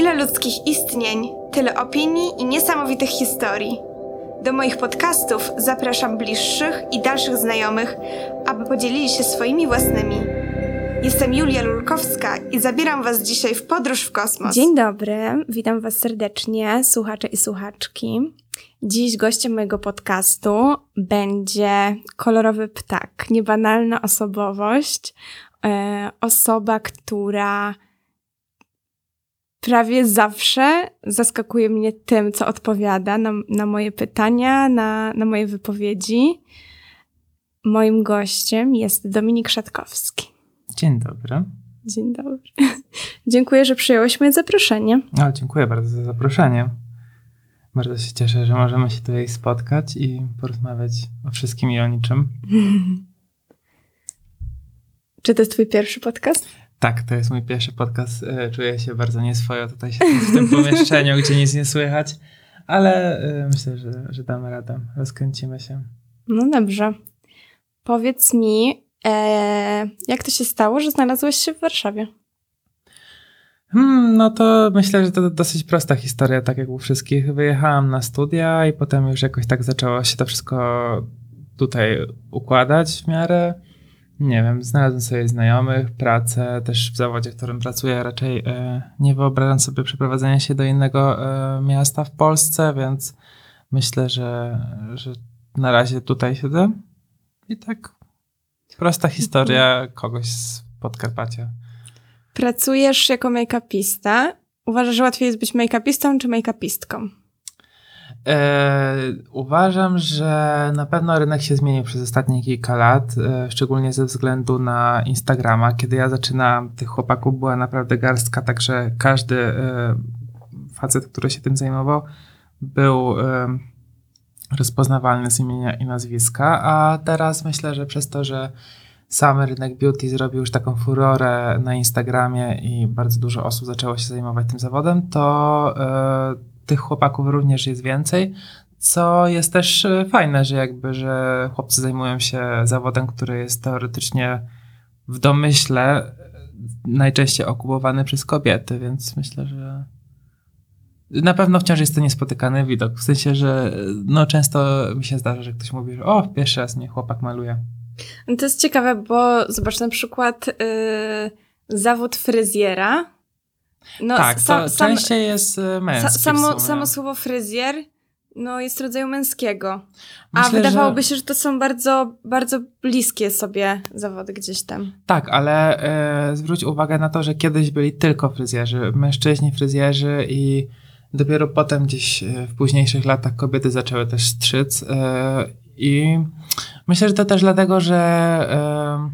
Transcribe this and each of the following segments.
Ile ludzkich istnień, tyle opinii i niesamowitych historii. Do moich podcastów zapraszam bliższych i dalszych znajomych, aby podzielili się swoimi własnymi. Jestem Julia Lulkowska i zabieram Was dzisiaj w podróż w kosmos. Dzień dobry, witam Was serdecznie, słuchacze i słuchaczki. Dziś gościem mojego podcastu będzie kolorowy ptak, niebanalna osobowość, e, osoba, która prawie zawsze zaskakuje mnie tym, co odpowiada na, na moje pytania, na, na moje wypowiedzi. Moim gościem jest Dominik Szatkowski. Dzień dobry. Dzień dobry. dziękuję, że przyjąłeś moje zaproszenie. O, dziękuję bardzo za zaproszenie. Bardzo się cieszę, że możemy się tutaj spotkać i porozmawiać o wszystkim i o niczym. Czy to jest twój pierwszy podcast? Tak, to jest mój pierwszy podcast. E, czuję się bardzo nieswojo tutaj w tym pomieszczeniu, gdzie nic nie słychać, ale e, myślę, że, że damy radę. Rozkręcimy się. No dobrze. Powiedz mi, e, jak to się stało, że znalazłeś się w Warszawie? Hmm, no to myślę, że to dosyć prosta historia, tak jak u wszystkich. Wyjechałam na studia i potem już jakoś tak zaczęło się to wszystko tutaj układać w miarę nie wiem, znalazłem sobie znajomych, pracę też w zawodzie, w którym pracuję. Raczej e, nie wyobrażam sobie przeprowadzenia się do innego e, miasta w Polsce, więc myślę, że, że na razie tutaj siedzę. I tak prosta historia kogoś z Podkarpacia. Pracujesz jako make-upista. Uważasz, że łatwiej jest być make-upistą czy make-upistką? E, uważam, że na pewno rynek się zmienił przez ostatnie kilka lat, e, szczególnie ze względu na Instagrama. Kiedy ja zaczynałam, tych chłopaków była naprawdę garstka, także każdy e, facet, który się tym zajmował, był rozpoznawalny z imienia i nazwiska, a teraz myślę, że przez to, że sam rynek beauty zrobił już taką furorę na Instagramie i bardzo dużo osób zaczęło się zajmować tym zawodem, to tych chłopaków również jest więcej, co jest też e, fajne, że jakby, że chłopcy zajmują się zawodem, który jest teoretycznie w domyśle e, najczęściej okupowany przez kobiety, więc myślę, że na pewno wciąż jest to niespotykany widok. W sensie, że e, no często mi się zdarza, że ktoś mówi, że o, pierwszy raz mnie chłopak maluje. To jest ciekawe, bo zobacz na przykład yy, zawód fryzjera no, tak, sam, to częściej jest e, męski. Samo, samo słowo fryzjer no, jest rodzaju męskiego. A Myślę, wydawałoby że... się, że to są bardzo, bardzo bliskie sobie zawody gdzieś tam. Tak, ale e, zwróć uwagę na to, że kiedyś byli tylko fryzjerzy, mężczyźni fryzjerzy i dopiero potem gdzieś e, w późniejszych latach kobiety zaczęły też strzyc. E, I myślę, że to też dlatego, że e,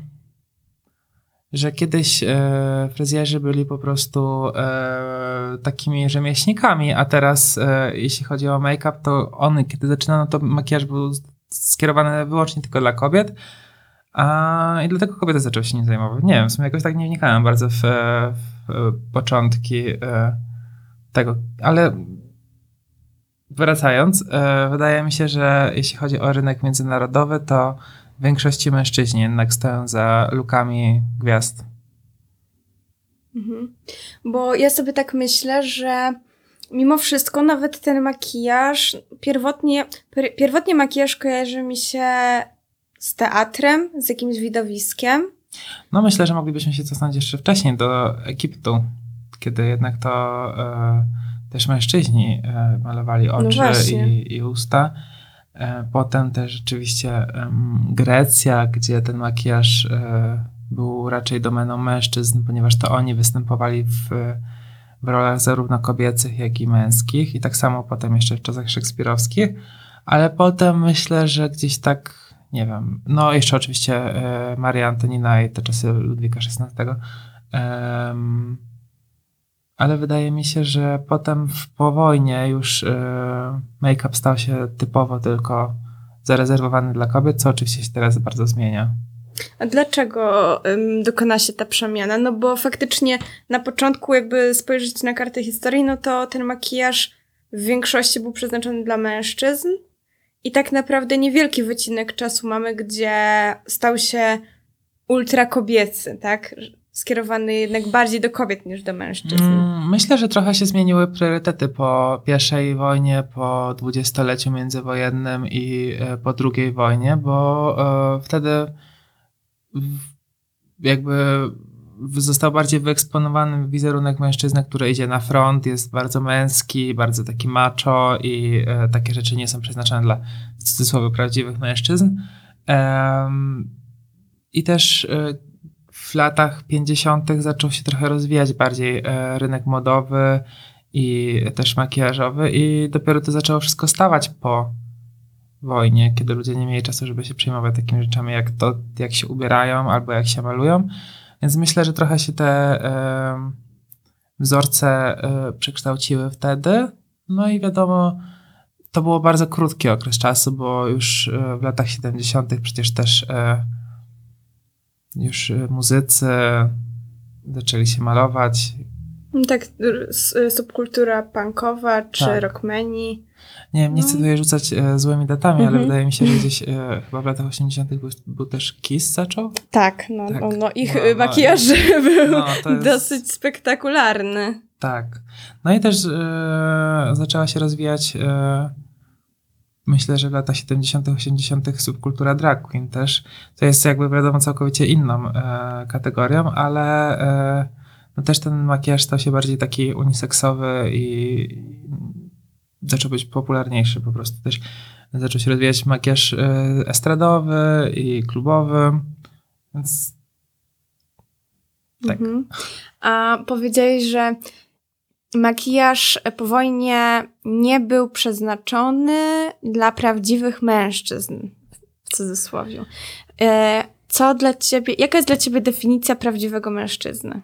że kiedyś e, fryzjerzy byli po prostu e, takimi rzemieślnikami, a teraz e, jeśli chodzi o make-up, to on, kiedy zaczynano, to makijaż był skierowany wyłącznie tylko dla kobiet, a, i dlatego kobiety zaczęły się nim zajmować. Nie wiem, w sumie jakoś tak nie wnikałem bardzo w, w początki e, tego, ale wracając, e, wydaje mi się, że jeśli chodzi o rynek międzynarodowy, to w większości mężczyźni jednak stoją za lukami gwiazd. Mhm. Bo ja sobie tak myślę, że mimo wszystko nawet ten makijaż, pierwotnie, pierwotnie makijaż kojarzy mi się z teatrem, z jakimś widowiskiem. No myślę, że moglibyśmy się cofnąć jeszcze wcześniej do Egiptu, kiedy jednak to e, też mężczyźni e, malowali no oczy no i, i usta. E, potem też rzeczywiście Grecja, gdzie ten makijaż e, był raczej domeną mężczyzn, ponieważ to oni występowali w, w rolach zarówno kobiecych, jak i męskich. I tak samo potem jeszcze w czasach szekspirowskich. Ale potem myślę, że gdzieś tak, nie wiem, no jeszcze oczywiście e, Maria Antonina i te czasy Ludwika XVI ale wydaje mi się, że potem w, po wojnie już y, make-up stał się typowo tylko zarezerwowany dla kobiet, co oczywiście się teraz bardzo zmienia. A dlaczego dokona się ta przemiana? No bo faktycznie na początku jakby spojrzeć na kartę historii, no to ten makijaż w większości był przeznaczony dla mężczyzn i tak naprawdę niewielki wycinek czasu mamy, gdzie stał się ultra kobiecy, tak? Skierowany jednak bardziej do kobiet niż do mężczyzn. Mm, Myślę, że trochę się zmieniły priorytety po pierwszej wojnie, po dwudziestoleciu międzywojennym i e, po drugiej wojnie, bo e, wtedy jakby został bardziej wyeksponowany wizerunek mężczyzny, który idzie na front, jest bardzo męski, bardzo taki macho i e, takie rzeczy nie są przeznaczone dla w cudzysłowie prawdziwych mężczyzn. I też w latach 50. zaczął się trochę rozwijać bardziej e, rynek modowy i też makijażowy i dopiero to zaczęło wszystko stawać po wojnie, kiedy ludzie nie mieli czasu, żeby się przejmować takimi rzeczami jak to, jak się ubierają albo jak się malują. Więc myślę, że trochę się te e, wzorce e, przekształciły wtedy. No i wiadomo, to było bardzo krótki okres czasu, bo już e, w latach 70. przecież też już e, muzycy zaczęli się malować. Tak, s- subkultura punkowa czy Tak. rockmeni. Nie wiem, nie chcę No. tutaj rzucać e, złymi datami, ale Mhm. wydaje mi się, że gdzieś e, chyba w latach 80. Był, był też Kiss zaczął. Tak, no, Tak. no, no ich No, no, makijaż był no, to jest- dosyć spektakularny. Tak. No i też e, zaczęła się rozwijać, e, myślę, że w latach 70., 80. subkultura drag queen też. To jest jakby wiadomo całkowicie inną e, kategorią, ale e, no też ten makijaż stał się bardziej taki uniseksowy i, zaczął być popularniejszy po prostu. Też zaczął się rozwijać makijaż e, estradowy i klubowy, więc Tak. Mhm. A powiedziałeś, że makijaż po wojnie nie był przeznaczony dla prawdziwych mężczyzn, w cudzysłowie. E, Co dla ciebie, jaka jest dla ciebie definicja prawdziwego mężczyzny?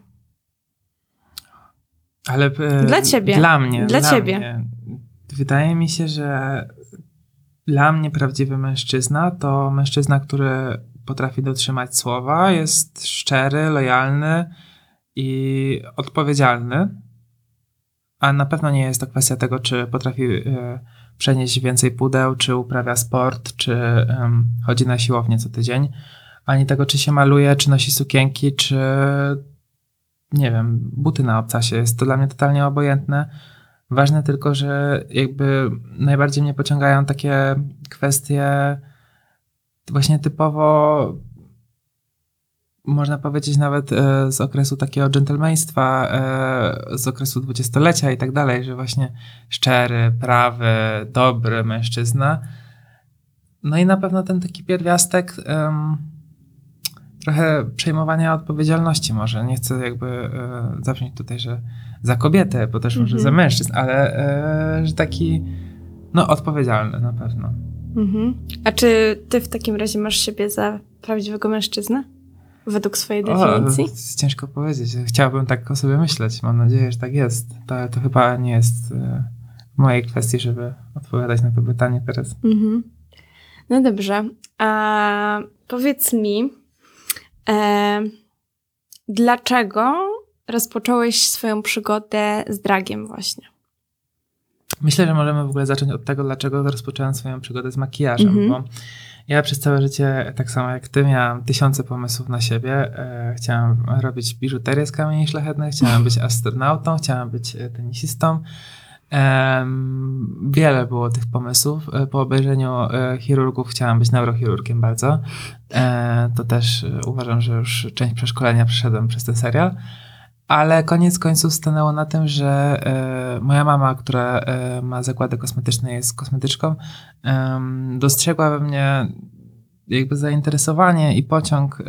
Ale e, Dla ciebie. Dla mnie. Dla ciebie. Mnie. Wydaje mi się, że dla mnie prawdziwy mężczyzna to mężczyzna, który potrafi dotrzymać słowa, jest szczery, lojalny i odpowiedzialny. A na pewno nie jest to kwestia tego, czy potrafi e, przenieść więcej pudeł, czy uprawia sport, czy chodzi na siłownię co tydzień, ani tego, czy się maluje, czy nosi sukienki, czy nie wiem, buty na obcasie. Jest to dla mnie totalnie obojętne. Ważne tylko, że jakby najbardziej mnie pociągają takie kwestie właśnie typowo można powiedzieć nawet e, z okresu takiego dżentelmeństwa, e, z okresu dwudziestolecia i tak dalej, że właśnie szczery, prawy, dobry mężczyzna. No i na pewno ten taki pierwiastek trochę przejmowania odpowiedzialności może. Nie chcę jakby e, zabrzmieć tutaj, że za kobietę, bo też może Mhm. za mężczyzn, ale e, że taki no odpowiedzialny na pewno. Mhm. A czy ty w takim razie masz siebie za prawdziwego mężczyznę? Według swojej definicji? O, jest ciężko powiedzieć. Chciałbym tak o sobie myśleć. Mam nadzieję, że tak jest. To, to chyba nie jest e, w mojej kwestii, żeby odpowiadać na to pytanie teraz. Mhm. No dobrze. A powiedz mi, e, dlaczego rozpocząłeś swoją przygodę z dragiem właśnie? Myślę, że możemy w ogóle zacząć od tego, dlaczego rozpocząłem swoją przygodę z makijażem, Mhm. bo ja przez całe życie, tak samo jak ty, miałam tysiące pomysłów na siebie. E, chciałam robić biżuterię z kamieni szlachetnych, chciałam być astronautą, chciałam być e, tenisistą. Wiele było tych pomysłów. E, Po obejrzeniu chirurgów chciałam być neurochirurgiem bardzo. To też uważam, że już część przeszkolenia przeszedłem przez ten serial. Ale koniec końców stanęło na tym, że e, moja mama, która e, ma zakłady kosmetyczne, jest kosmetyczką, em, dostrzegła we mnie jakby zainteresowanie i pociąg e,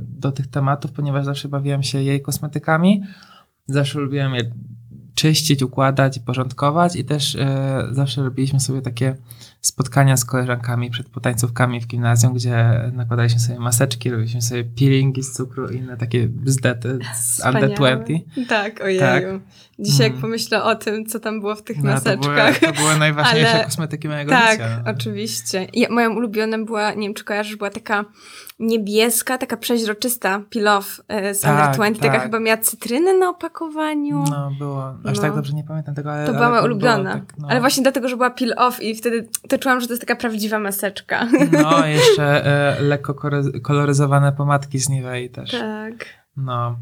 do tych tematów, ponieważ zawsze bawiłam się jej kosmetykami. Zawsze lubiłam czyścić, układać, porządkować i też e, zawsze robiliśmy sobie takie spotkania z koleżankami przed potańcówkami w gimnazjum, gdzie nakładaliśmy sobie maseczki, robiliśmy sobie peelingi z cukru i inne takie bzdety z Under Wspaniałe. 20. Tak, ojeju. Tak. Dzisiaj jak Mm. pomyślę o tym, co tam było w tych No, to, maseczkach. były, to były najważniejsze Ale- kosmetyki mojego Tak, życia. oczywiście. Ja, moją ulubioną była, nie wiem czy kojarzysz, była taka niebieska, taka przeźroczysta peel-off e, z Tak, Under 20, taka tak. chyba miała cytrynę na opakowaniu. No, było. Aż No. tak dobrze nie pamiętam tego, ale. To była moja ulubiona. tak, no. Ale właśnie dlatego, że była peel-off i wtedy to czułam, że to jest taka prawdziwa maseczka. No, jeszcze e, lekko koloryzowane pomadki z Nivei też. tak. No.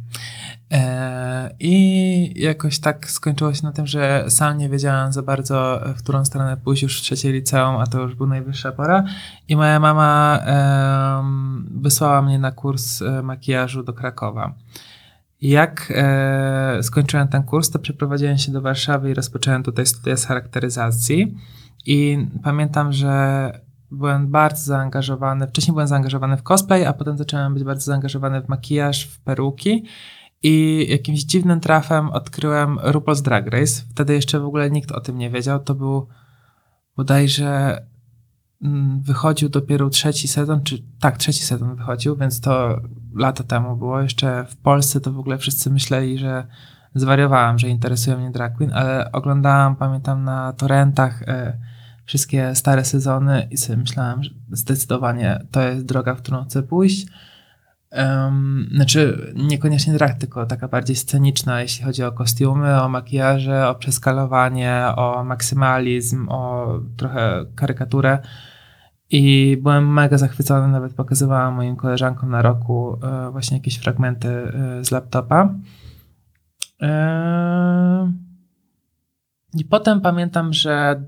E, I jakoś tak skończyło się na tym, że sam nie wiedziałam za bardzo, w którą stronę pójść już w trzeciej liceum, a to już była najwyższa pora. I moja mama em, wysłała mnie na kurs e, makijażu do Krakowa. Jak e, skończyłem ten kurs, to przeprowadziłem się do Warszawy i rozpocząłem tutaj studia z charakteryzacji. I pamiętam, że byłem bardzo zaangażowany. Wcześniej byłem zaangażowany w cosplay, a potem zacząłem być bardzo zaangażowany w makijaż, w peruki. I jakimś dziwnym trafem odkryłem RuPaul's Drag Race. Wtedy jeszcze w ogóle nikt o tym nie wiedział. To był bodajże mm, wychodził dopiero trzeci sezon, czy tak, trzeci sezon wychodził, więc to lata temu było. Jeszcze w Polsce to w ogóle wszyscy myśleli, że zwariowałem, że interesuje mnie drag queen, ale oglądałam, pamiętam, na torrentach e, wszystkie stare sezony i sobie myślałem, że zdecydowanie to jest droga, w którą chcę pójść. Um, znaczy, niekoniecznie drag, tylko taka bardziej sceniczna, jeśli chodzi o kostiumy, o makijaże, o przeskalowanie, o maksymalizm, o trochę karykaturę. I byłem mega zachwycony, nawet pokazywałam moim koleżankom na roku e, właśnie jakieś fragmenty e, z laptopa. E, I potem pamiętam, że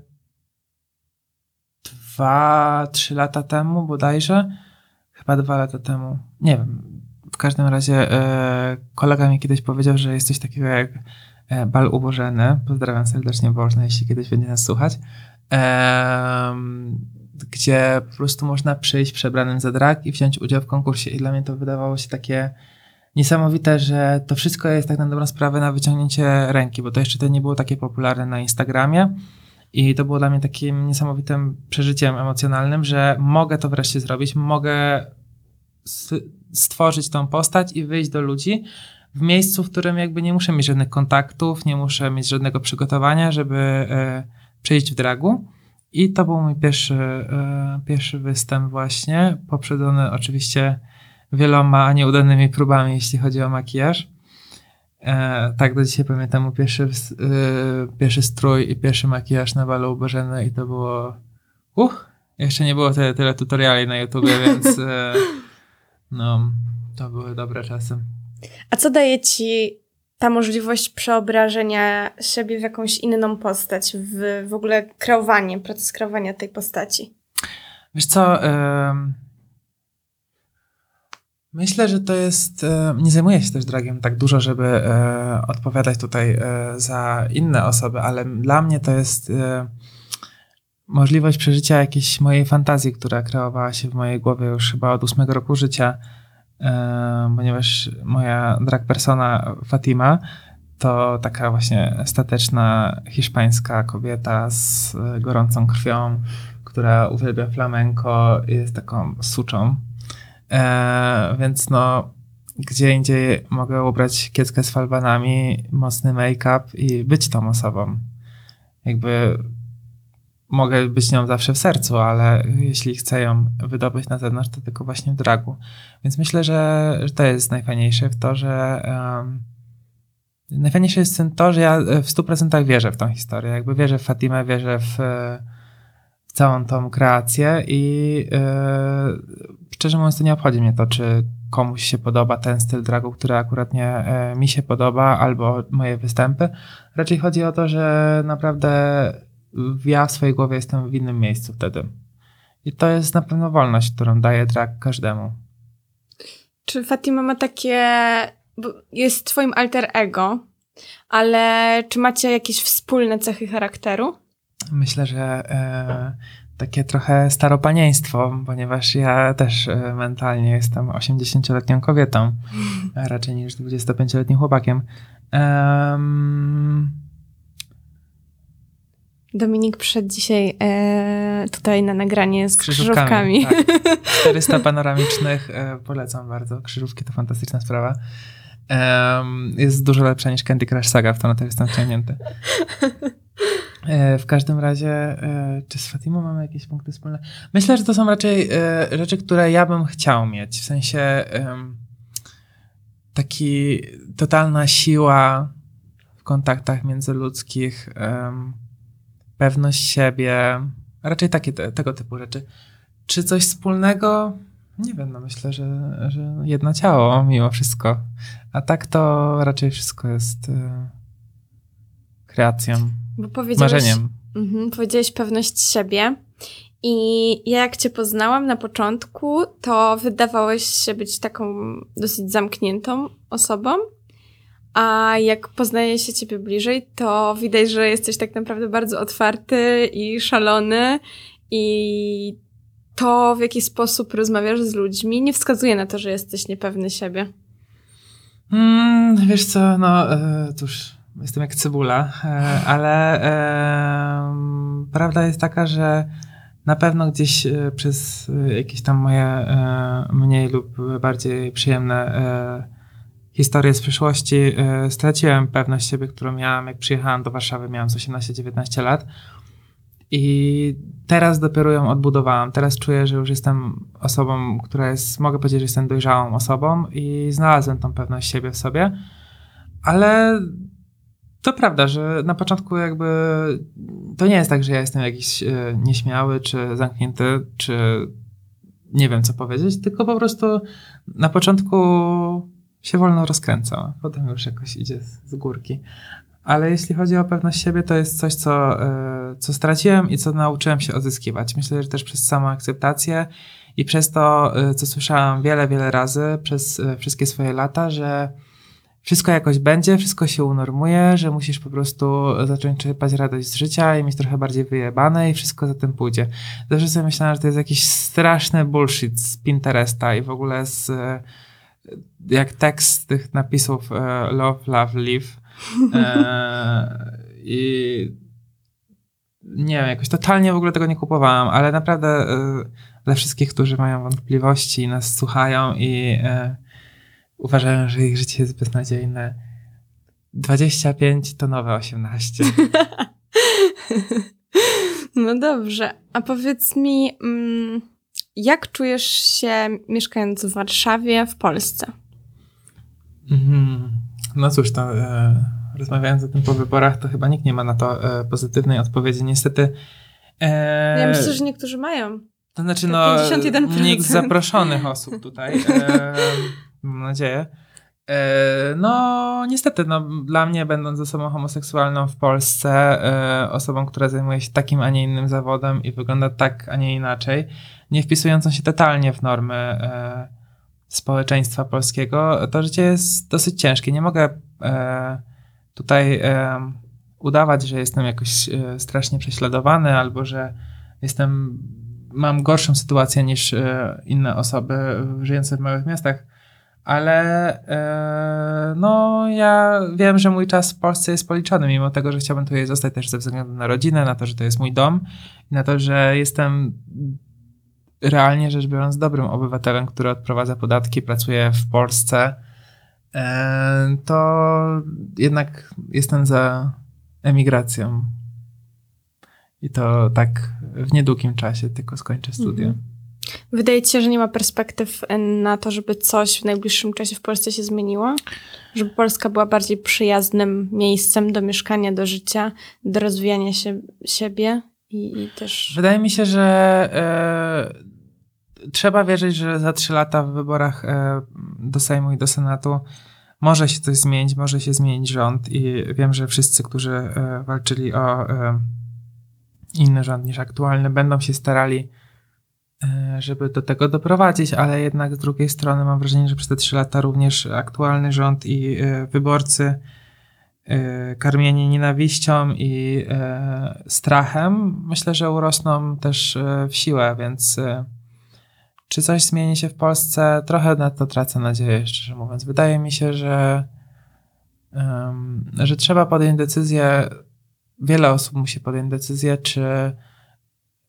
dwa, trzy lata temu bodajże, chyba dwa lata temu, nie wiem, w każdym razie e, kolega mi kiedyś powiedział, że jest coś takiego jak e, bal ubożeny. Pozdrawiam serdecznie Bożne, jeśli kiedyś będzie nas słuchać. E, gdzie po prostu można przyjść przebranym za drag i wziąć udział w konkursie. I dla mnie to wydawało się takie niesamowite, że to wszystko jest tak na dobrą sprawę na wyciągnięcie ręki, bo to jeszcze to nie było takie popularne na Instagramie. I to było dla mnie takim niesamowitym przeżyciem emocjonalnym, że mogę to wreszcie zrobić, mogę stworzyć tą postać i wyjść do ludzi w miejscu, w którym jakby nie muszę mieć żadnych kontaktów, nie muszę mieć żadnego przygotowania, żeby e, przejść w dragu. I to był mój pierwszy, e, pierwszy występ właśnie, poprzedzony oczywiście wieloma nieudanymi próbami, jeśli chodzi o makijaż. E, tak, do dzisiaj pamiętam pierwszy, ws- e, pierwszy strój i pierwszy makijaż na balu Bożeny i to było uch, jeszcze nie było tyle, tyle tutoriali na YouTubie, więc e, no, to były dobre czasy. A co daje ci ta możliwość przeobrażenia siebie w jakąś inną postać, w, w ogóle kreowanie, proces kreowania tej postaci? Wiesz co, myślę, że to jest, e, nie zajmuję się też dragiem tak dużo, żeby e, odpowiadać tutaj e, za inne osoby, ale dla mnie to jest możliwość przeżycia jakiejś mojej fantazji, która kreowała się w mojej głowie już chyba od ósmego roku życia, ponieważ moja drag persona Fatima to taka właśnie stateczna hiszpańska kobieta z gorącą krwią, która uwielbia flamenko jest taką suczą. E, więc no, gdzie indziej mogę ubrać kieckę z falbanami, mocny make-up i być tą osobą. Jakby mogę być nią zawsze w sercu, ale jeśli chcę ją wydobyć na zewnątrz, to tylko właśnie w dragu. Więc myślę, że, że to jest najfajniejsze w to, że em, najfajniejsze jest to, że ja w 100% wierzę w tą historię. Jakby wierzę w Fatimę, wierzę w, w całą tą kreację i yy, szczerze mówiąc, to nie obchodzi mnie to, czy komuś się podoba ten styl dragu, który akurat nie e, mi się podoba, albo moje występy. Raczej chodzi o to, że naprawdę ja w swojej głowie jestem w innym miejscu wtedy. I to jest na pewno wolność, którą daje drag każdemu. Czy Fatima ma takie. Jest twoim alter ego, ale czy macie jakieś wspólne cechy charakteru? Myślę, że e, takie trochę staropanieństwo, ponieważ ja też e, mentalnie jestem 80-letnią kobietą, raczej niż 25-letnim chłopakiem. Em, Dominik przyszedł dzisiaj e, tutaj na nagranie z krzyżówkami. Tak. 400 panoramicznych, e, polecam bardzo. Krzyżówki to fantastyczna sprawa. Em, jest dużo lepsza niż Candy Crush Saga, w to na to jestem wciągnięty. E, w każdym razie, e, czy z Fatimą mamy jakieś punkty wspólne? Myślę, że to są raczej e, rzeczy, które ja bym chciał mieć. W sensie taki totalna siła w kontaktach międzyludzkich, pewność siebie, raczej takie te, tego typu rzeczy. Czy coś wspólnego? Nie wiem, no myślę, że, że jedno ciało mimo wszystko. A tak to raczej wszystko jest kreacją, Bo powiedziałeś, marzeniem. Mhm, powiedziałeś pewność siebie. I ja jak cię poznałam na początku, to wydawałeś się być taką dosyć zamkniętą osobą. A jak poznaje się ciebie bliżej, to widać, że jesteś tak naprawdę bardzo otwarty i szalony. I to, w jaki sposób rozmawiasz z ludźmi, nie wskazuje na to, że jesteś niepewny siebie. Mm, wiesz co, no e, cóż, jestem jak cebula, e, ale e, prawda jest taka, że na pewno gdzieś e, przez jakieś tam moje mniej lub bardziej przyjemne historie z przeszłości straciłem pewność siebie, którą miałem, jak przyjechałem do Warszawy, miałem z 18-19 lat. I teraz dopiero ją odbudowałam. Teraz czuję, że już jestem osobą, która jest, mogę powiedzieć, że jestem dojrzałą osobą i znalazłem tą pewność siebie w sobie. Ale to prawda, że na początku jakby to nie jest tak, że ja jestem jakiś e, nieśmiały, czy zamknięty, czy nie wiem co powiedzieć, tylko po prostu na początku się wolno rozkręca, potem już jakoś idzie z, górki. Ale jeśli chodzi o pewność siebie, to jest coś, co, e, co straciłem i co nauczyłem się odzyskiwać. Myślę, że też przez samą akceptację i przez to, e, co słyszałem wiele, wiele razy przez wszystkie swoje lata, że wszystko jakoś będzie, wszystko się unormuje, że musisz po prostu zacząć czerpać radość z życia i mieć trochę bardziej wyjebane i wszystko za tym pójdzie. Zawsze sobie myślałem, że to jest jakiś straszny bullshit z Pinteresta i w ogóle z e, jak tekst tych napisów e, Love, Love, Live e, i nie wiem, jakoś totalnie w ogóle tego nie kupowałam, ale naprawdę dla wszystkich, którzy mają wątpliwości i nas słuchają i uważają, że ich życie jest beznadziejne, 25 to nowe 18. No dobrze, a powiedz mi, mm, jak czujesz się mieszkając w Warszawie, w Polsce? Mhm. No cóż, to e, rozmawiając o tym po wyborach, to chyba nikt nie ma na to e, pozytywnej odpowiedzi. Niestety. E, Ja myślę, że niektórzy mają. To znaczy, te no, 51%. nikt z zaproszonych osób tutaj, mam nadzieję. E, no, niestety, no, dla mnie, będąc osobą homoseksualną w Polsce, e, osobą, która zajmuje się takim, a nie innym zawodem i wygląda tak, a nie inaczej, nie wpisującą się totalnie w normy e, społeczeństwa polskiego, to życie jest dosyć ciężkie. Nie mogę tutaj udawać, że jestem jakoś strasznie prześladowany albo że jestem, mam gorszą sytuację niż inne osoby żyjące w małych miastach, ale e, no ja wiem, że mój czas w Polsce jest policzony, mimo tego, że chciałbym tutaj zostać też ze względu na rodzinę, na to, że to jest mój dom i na to, że jestem realnie rzecz biorąc dobrym obywatelem, który odprowadza podatki, pracuje w Polsce, e, to jednak jestem za emigracją. I to tak w niedługim czasie, tylko skończę studia. Mhm. Wydaje ci się, że nie ma perspektyw e, na to, żeby coś w najbliższym czasie w Polsce się zmieniło? Żeby Polska była bardziej przyjaznym miejscem do mieszkania, do życia, do rozwijania się, siebie i, i też... Wydaje mi się, że e, trzeba wierzyć, że za trzy lata w wyborach e, do Sejmu i do Senatu może się coś zmienić, może się zmienić rząd i wiem, że wszyscy, którzy walczyli o inny rząd niż aktualny, będą się starali, żeby do tego doprowadzić, ale jednak z drugiej strony mam wrażenie, że przez te trzy lata również aktualny rząd i e, wyborcy e, karmieni nienawiścią i e, strachem, myślę, że urosną też e, w siłę, więc e, czy coś zmieni się w Polsce? Trochę na to tracę nadzieję, szczerze mówiąc. Wydaje mi się, że, że trzeba podjąć decyzję, wiele osób musi podjąć decyzję, czy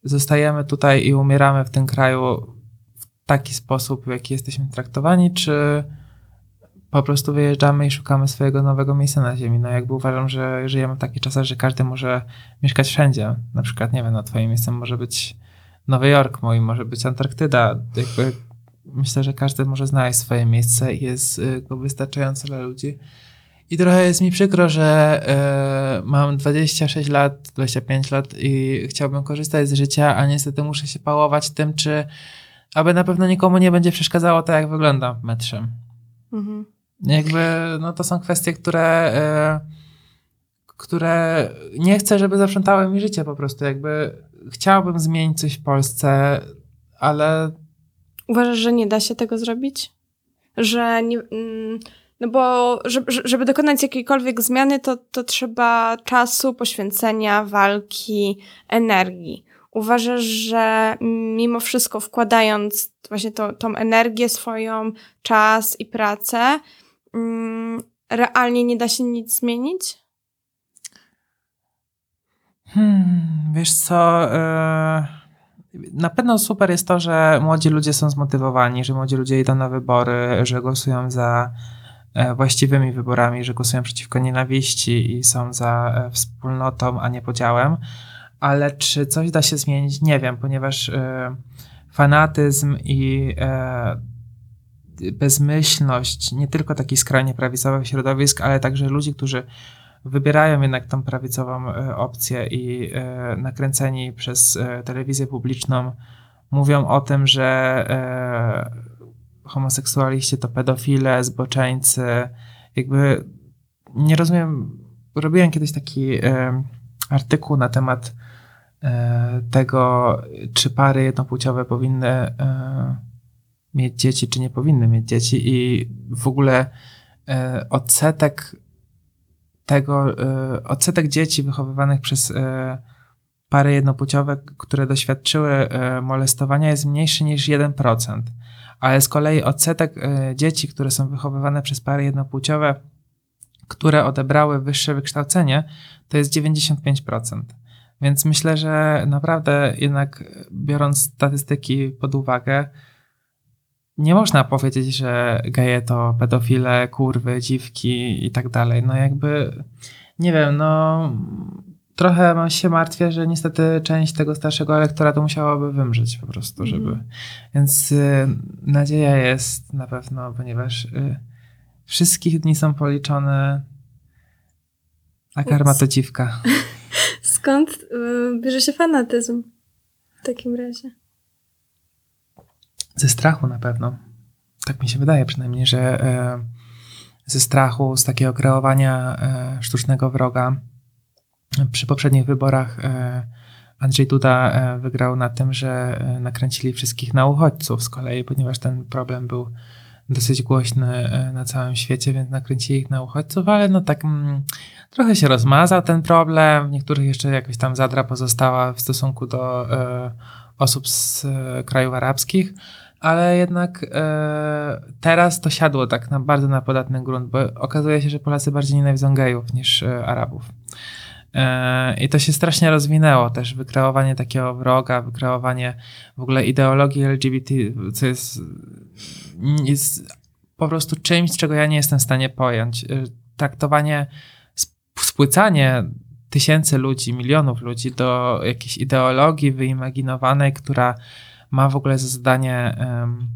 zostajemy tutaj i umieramy w tym kraju w taki sposób, w jaki jesteśmy traktowani, czy po prostu wyjeżdżamy i szukamy swojego nowego miejsca na ziemi. No jakby uważam, że żyjemy w takich czasach, że każdy może mieszkać wszędzie. Na przykład, nie wiem, no twoim miejscem może być Nowy Jork, moim może być Antarktyda. Jakby myślę, że każdy może znaleźć swoje miejsce i jest y, go wystarczająco dla ludzi. I trochę jest mi przykro, że e, mam 26 lat, 25 lat i chciałbym korzystać z życia, a niestety muszę się pałować tym, czy aby na pewno nikomu nie będzie przeszkadzało to, jak wygląda w metrze. Mhm. Jakby, no to są kwestie, które, e, które nie chcę, żeby zaprzątały mi życie po prostu. Jakby chciałbym zmienić coś w Polsce, ale Uważasz, że nie da się tego zrobić? Że nie. mm, No bo żeby, żeby dokonać jakiejkolwiek zmiany, to, to trzeba czasu, poświęcenia, walki, energii. Uważasz, że mimo wszystko wkładając właśnie to, tą energię swoją, czas i pracę, mm, realnie nie da się nic zmienić? Hmm, wiesz co, e, na pewno super jest to, że młodzi ludzie są zmotywowani, że młodzi ludzie idą na wybory, że głosują za właściwymi wyborami, że głosują przeciwko nienawiści i są za e, wspólnotą, a nie podziałem. Ale czy coś da się zmienić? Nie wiem, ponieważ e, fanatyzm i e, bezmyślność nie tylko takich skrajnie prawicowych środowisk, ale także ludzi, którzy wybierają jednak tą prawicową e, opcję i e, nakręceni przez e, telewizję publiczną mówią o tym, że e, homoseksualiści to pedofile, zboczeńcy. Jakby nie rozumiem. Robiłem kiedyś taki e, artykuł na temat e, tego, czy pary jednopłciowe powinny e, mieć dzieci, czy nie powinny mieć dzieci i w ogóle odsetek tego, odsetek dzieci wychowywanych przez pary jednopłciowe, które doświadczyły molestowania jest mniejszy niż 1%, ale z kolei odsetek e, dzieci, które są wychowywane przez pary jednopłciowe, które odebrały wyższe wykształcenie, to jest 95%. Więc myślę, że naprawdę jednak biorąc statystyki pod uwagę, nie można powiedzieć, że geje to pedofile, kurwy, dziwki i tak dalej. No jakby, nie wiem, no trochę się martwię, że niestety część tego starszego elektoratu musiałaby wymrzeć po prostu, żeby... Mhm. Więc y, nadzieja jest na pewno, ponieważ y, wszystkich dni są policzone, a karma to dziwka. Skąd y, bierze się fanatyzm w takim razie? Ze strachu na pewno. Tak mi się wydaje przynajmniej, że e, ze strachu, z takiego kreowania e, sztucznego wroga. Przy poprzednich wyborach e, Andrzej Duda e, wygrał na tym, że e, nakręcili wszystkich na uchodźców z kolei, ponieważ ten problem był dosyć głośny na całym świecie, więc nakręcili ich na uchodźców, ale no tak mm, trochę się rozmazał ten problem. W niektórych jeszcze jakaś tam zadra pozostała w stosunku do osób z e, krajów arabskich, ale jednak teraz to siadło tak na bardzo na podatny grunt, bo okazuje się, że Polacy bardziej nienawidzą gejów niż Arabów. E, I to się strasznie rozwinęło też, wykreowanie takiego wroga, wykreowanie w ogóle ideologii LGBT, co jest, jest po prostu czymś, czego ja nie jestem w stanie pojąć. E, Traktowanie, sp- spłycanie tysięcy ludzi, milionów ludzi do jakiejś ideologii wyimaginowanej, która ma w ogóle za zadanie em,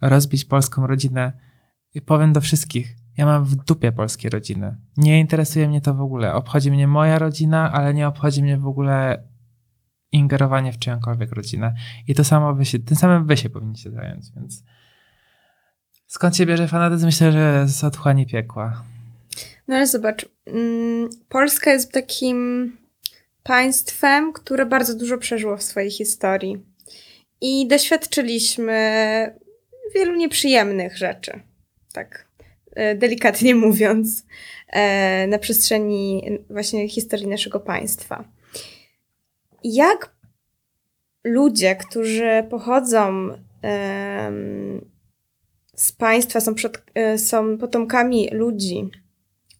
rozbić polską rodzinę. I powiem do wszystkich, ja mam w dupie polskie rodziny. Nie interesuje mnie to w ogóle. Obchodzi mnie moja rodzina, ale nie obchodzi mnie w ogóle ingerowanie w czyjąkolwiek rodzinę. I to samo wy się, tym samym wy się powinniście zająć, więc skąd się bierze fanatyzm? Myślę, że z otchłani piekła. No ale zobacz, mm, Polska jest takim państwem, które bardzo dużo przeżyło w swojej historii. I doświadczyliśmy wielu nieprzyjemnych rzeczy, tak delikatnie mówiąc, e, na przestrzeni właśnie historii naszego państwa. Jak ludzie, którzy pochodzą z państwa, są, przod, e, są potomkami ludzi,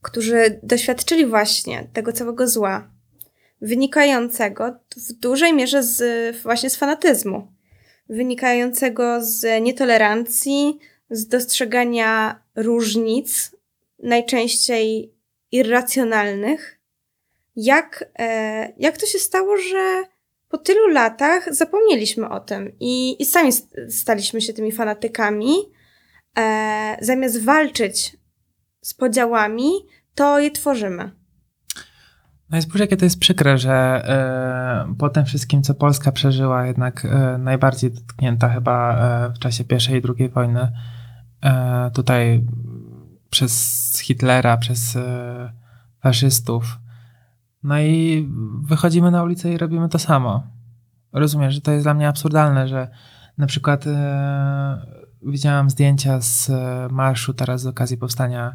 którzy doświadczyli właśnie tego całego zła, wynikającego w dużej mierze z, właśnie z fanatyzmu, wynikającego z nietolerancji, z dostrzegania różnic, najczęściej irracjonalnych. Jak, e, jak to się stało, że po tylu latach zapomnieliśmy o tym i, i sami st- staliśmy się tymi fanatykami, e, zamiast walczyć z podziałami, to je tworzymy. No i spójrz, jakie to jest przykre, że e, po tym wszystkim, co Polska przeżyła, jednak najbardziej dotknięta chyba w czasie I i II wojny, tutaj przez Hitlera, przez e, faszystów. No i wychodzimy na ulicę i robimy to samo. Rozumiesz, że to jest dla mnie absurdalne, że na przykład e, widziałam zdjęcia z e, marszu teraz z okazji powstania,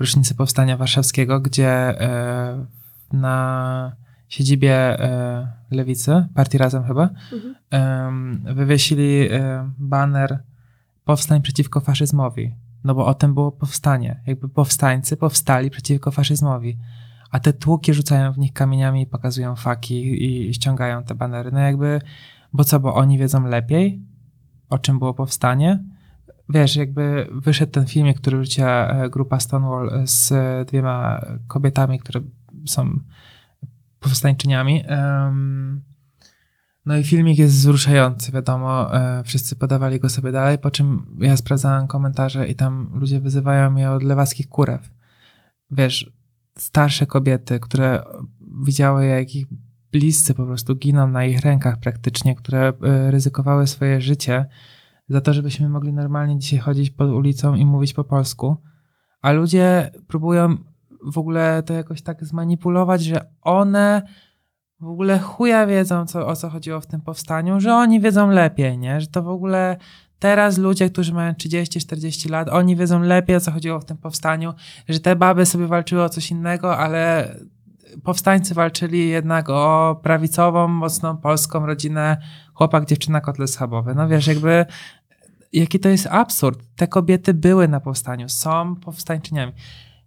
rocznicy powstania warszawskiego, gdzie e, na siedzibie e, lewicy, partii Razem chyba, Mhm. wywiesili e, baner powstań przeciwko faszyzmowi. No bo o tym było powstanie. Jakby powstańcy powstali przeciwko faszyzmowi. A te tłuki rzucają w nich kamieniami pokazują faki i ściągają te banery. No jakby, bo co, bo oni wiedzą lepiej, o czym było powstanie? Wiesz, jakby wyszedł ten filmik, który wrzuciła e, grupa Stonewall z e, dwiema kobietami, które są powstańczyniami. Em, no i filmik jest wzruszający, wiadomo, e, wszyscy podawali go sobie dalej, po czym ja sprawdzałem komentarze i tam ludzie wyzywają mnie od lewackich kurew. Wiesz, starsze kobiety, które widziały jak ich bliscy po prostu giną na ich rękach praktycznie, które e, ryzykowały swoje życie za to, żebyśmy mogli normalnie dzisiaj chodzić po ulicą i mówić po polsku, a ludzie próbują w ogóle to jakoś tak zmanipulować, że one w ogóle chuja wiedzą, co, o co chodziło w tym powstaniu, że oni wiedzą lepiej, nie? Że to w ogóle teraz ludzie, którzy mają 30-40 lat, oni wiedzą lepiej, o co chodziło w tym powstaniu, że te baby sobie walczyły o coś innego, ale powstańcy walczyli jednak o prawicową, mocną polską rodzinę, chłopak, dziewczyna, kotlet schabowy. No wiesz, jakby jaki to jest absurd. Te kobiety były na powstaniu, są powstańczyniami.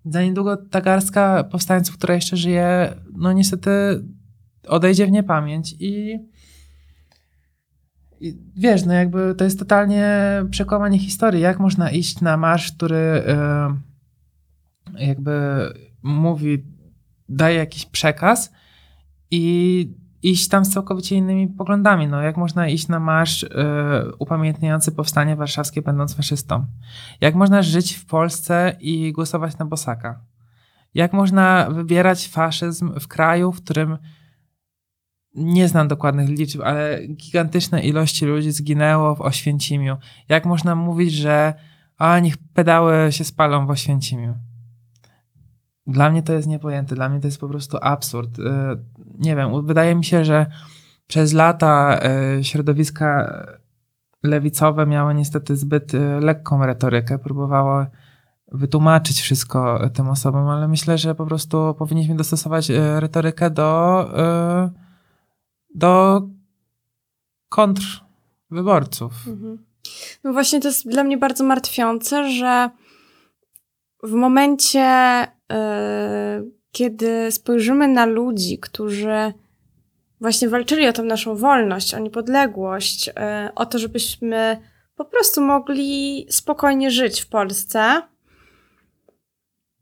Za niedługo ta garstka powstańców, która jeszcze żyje, no niestety odejdzie w niepamięć i, i wiesz, no jakby to jest totalnie przekłamanie historii. Jak można iść na marsz, który e, jakby mówi, daje jakiś przekaz i iść tam z całkowicie innymi poglądami. No, jak można iść na marsz y, upamiętniający powstanie warszawskie, będąc faszystą? Jak można żyć w Polsce i głosować na Bosaka? Jak można wybierać faszyzm w kraju, w którym nie znam dokładnych liczb, ale gigantyczne ilości ludzi zginęło w Oświęcimiu? Jak można mówić, że a niech pedały się spalą w Oświęcimiu? Dla mnie to jest niepojęte, dla mnie to jest po prostu absurd. Y, Nie wiem, wydaje mi się, że przez lata y, środowiska lewicowe miały niestety zbyt y, lekką retorykę, próbowały wytłumaczyć wszystko tym osobom, ale myślę, że po prostu powinniśmy dostosować retorykę do, do kontrwyborców. Mhm. No właśnie to jest dla mnie bardzo martwiące, że w momencie, yy, kiedy spojrzymy na ludzi, którzy właśnie walczyli o tą naszą wolność, o niepodległość, yy, o to, żebyśmy po prostu mogli spokojnie żyć w Polsce,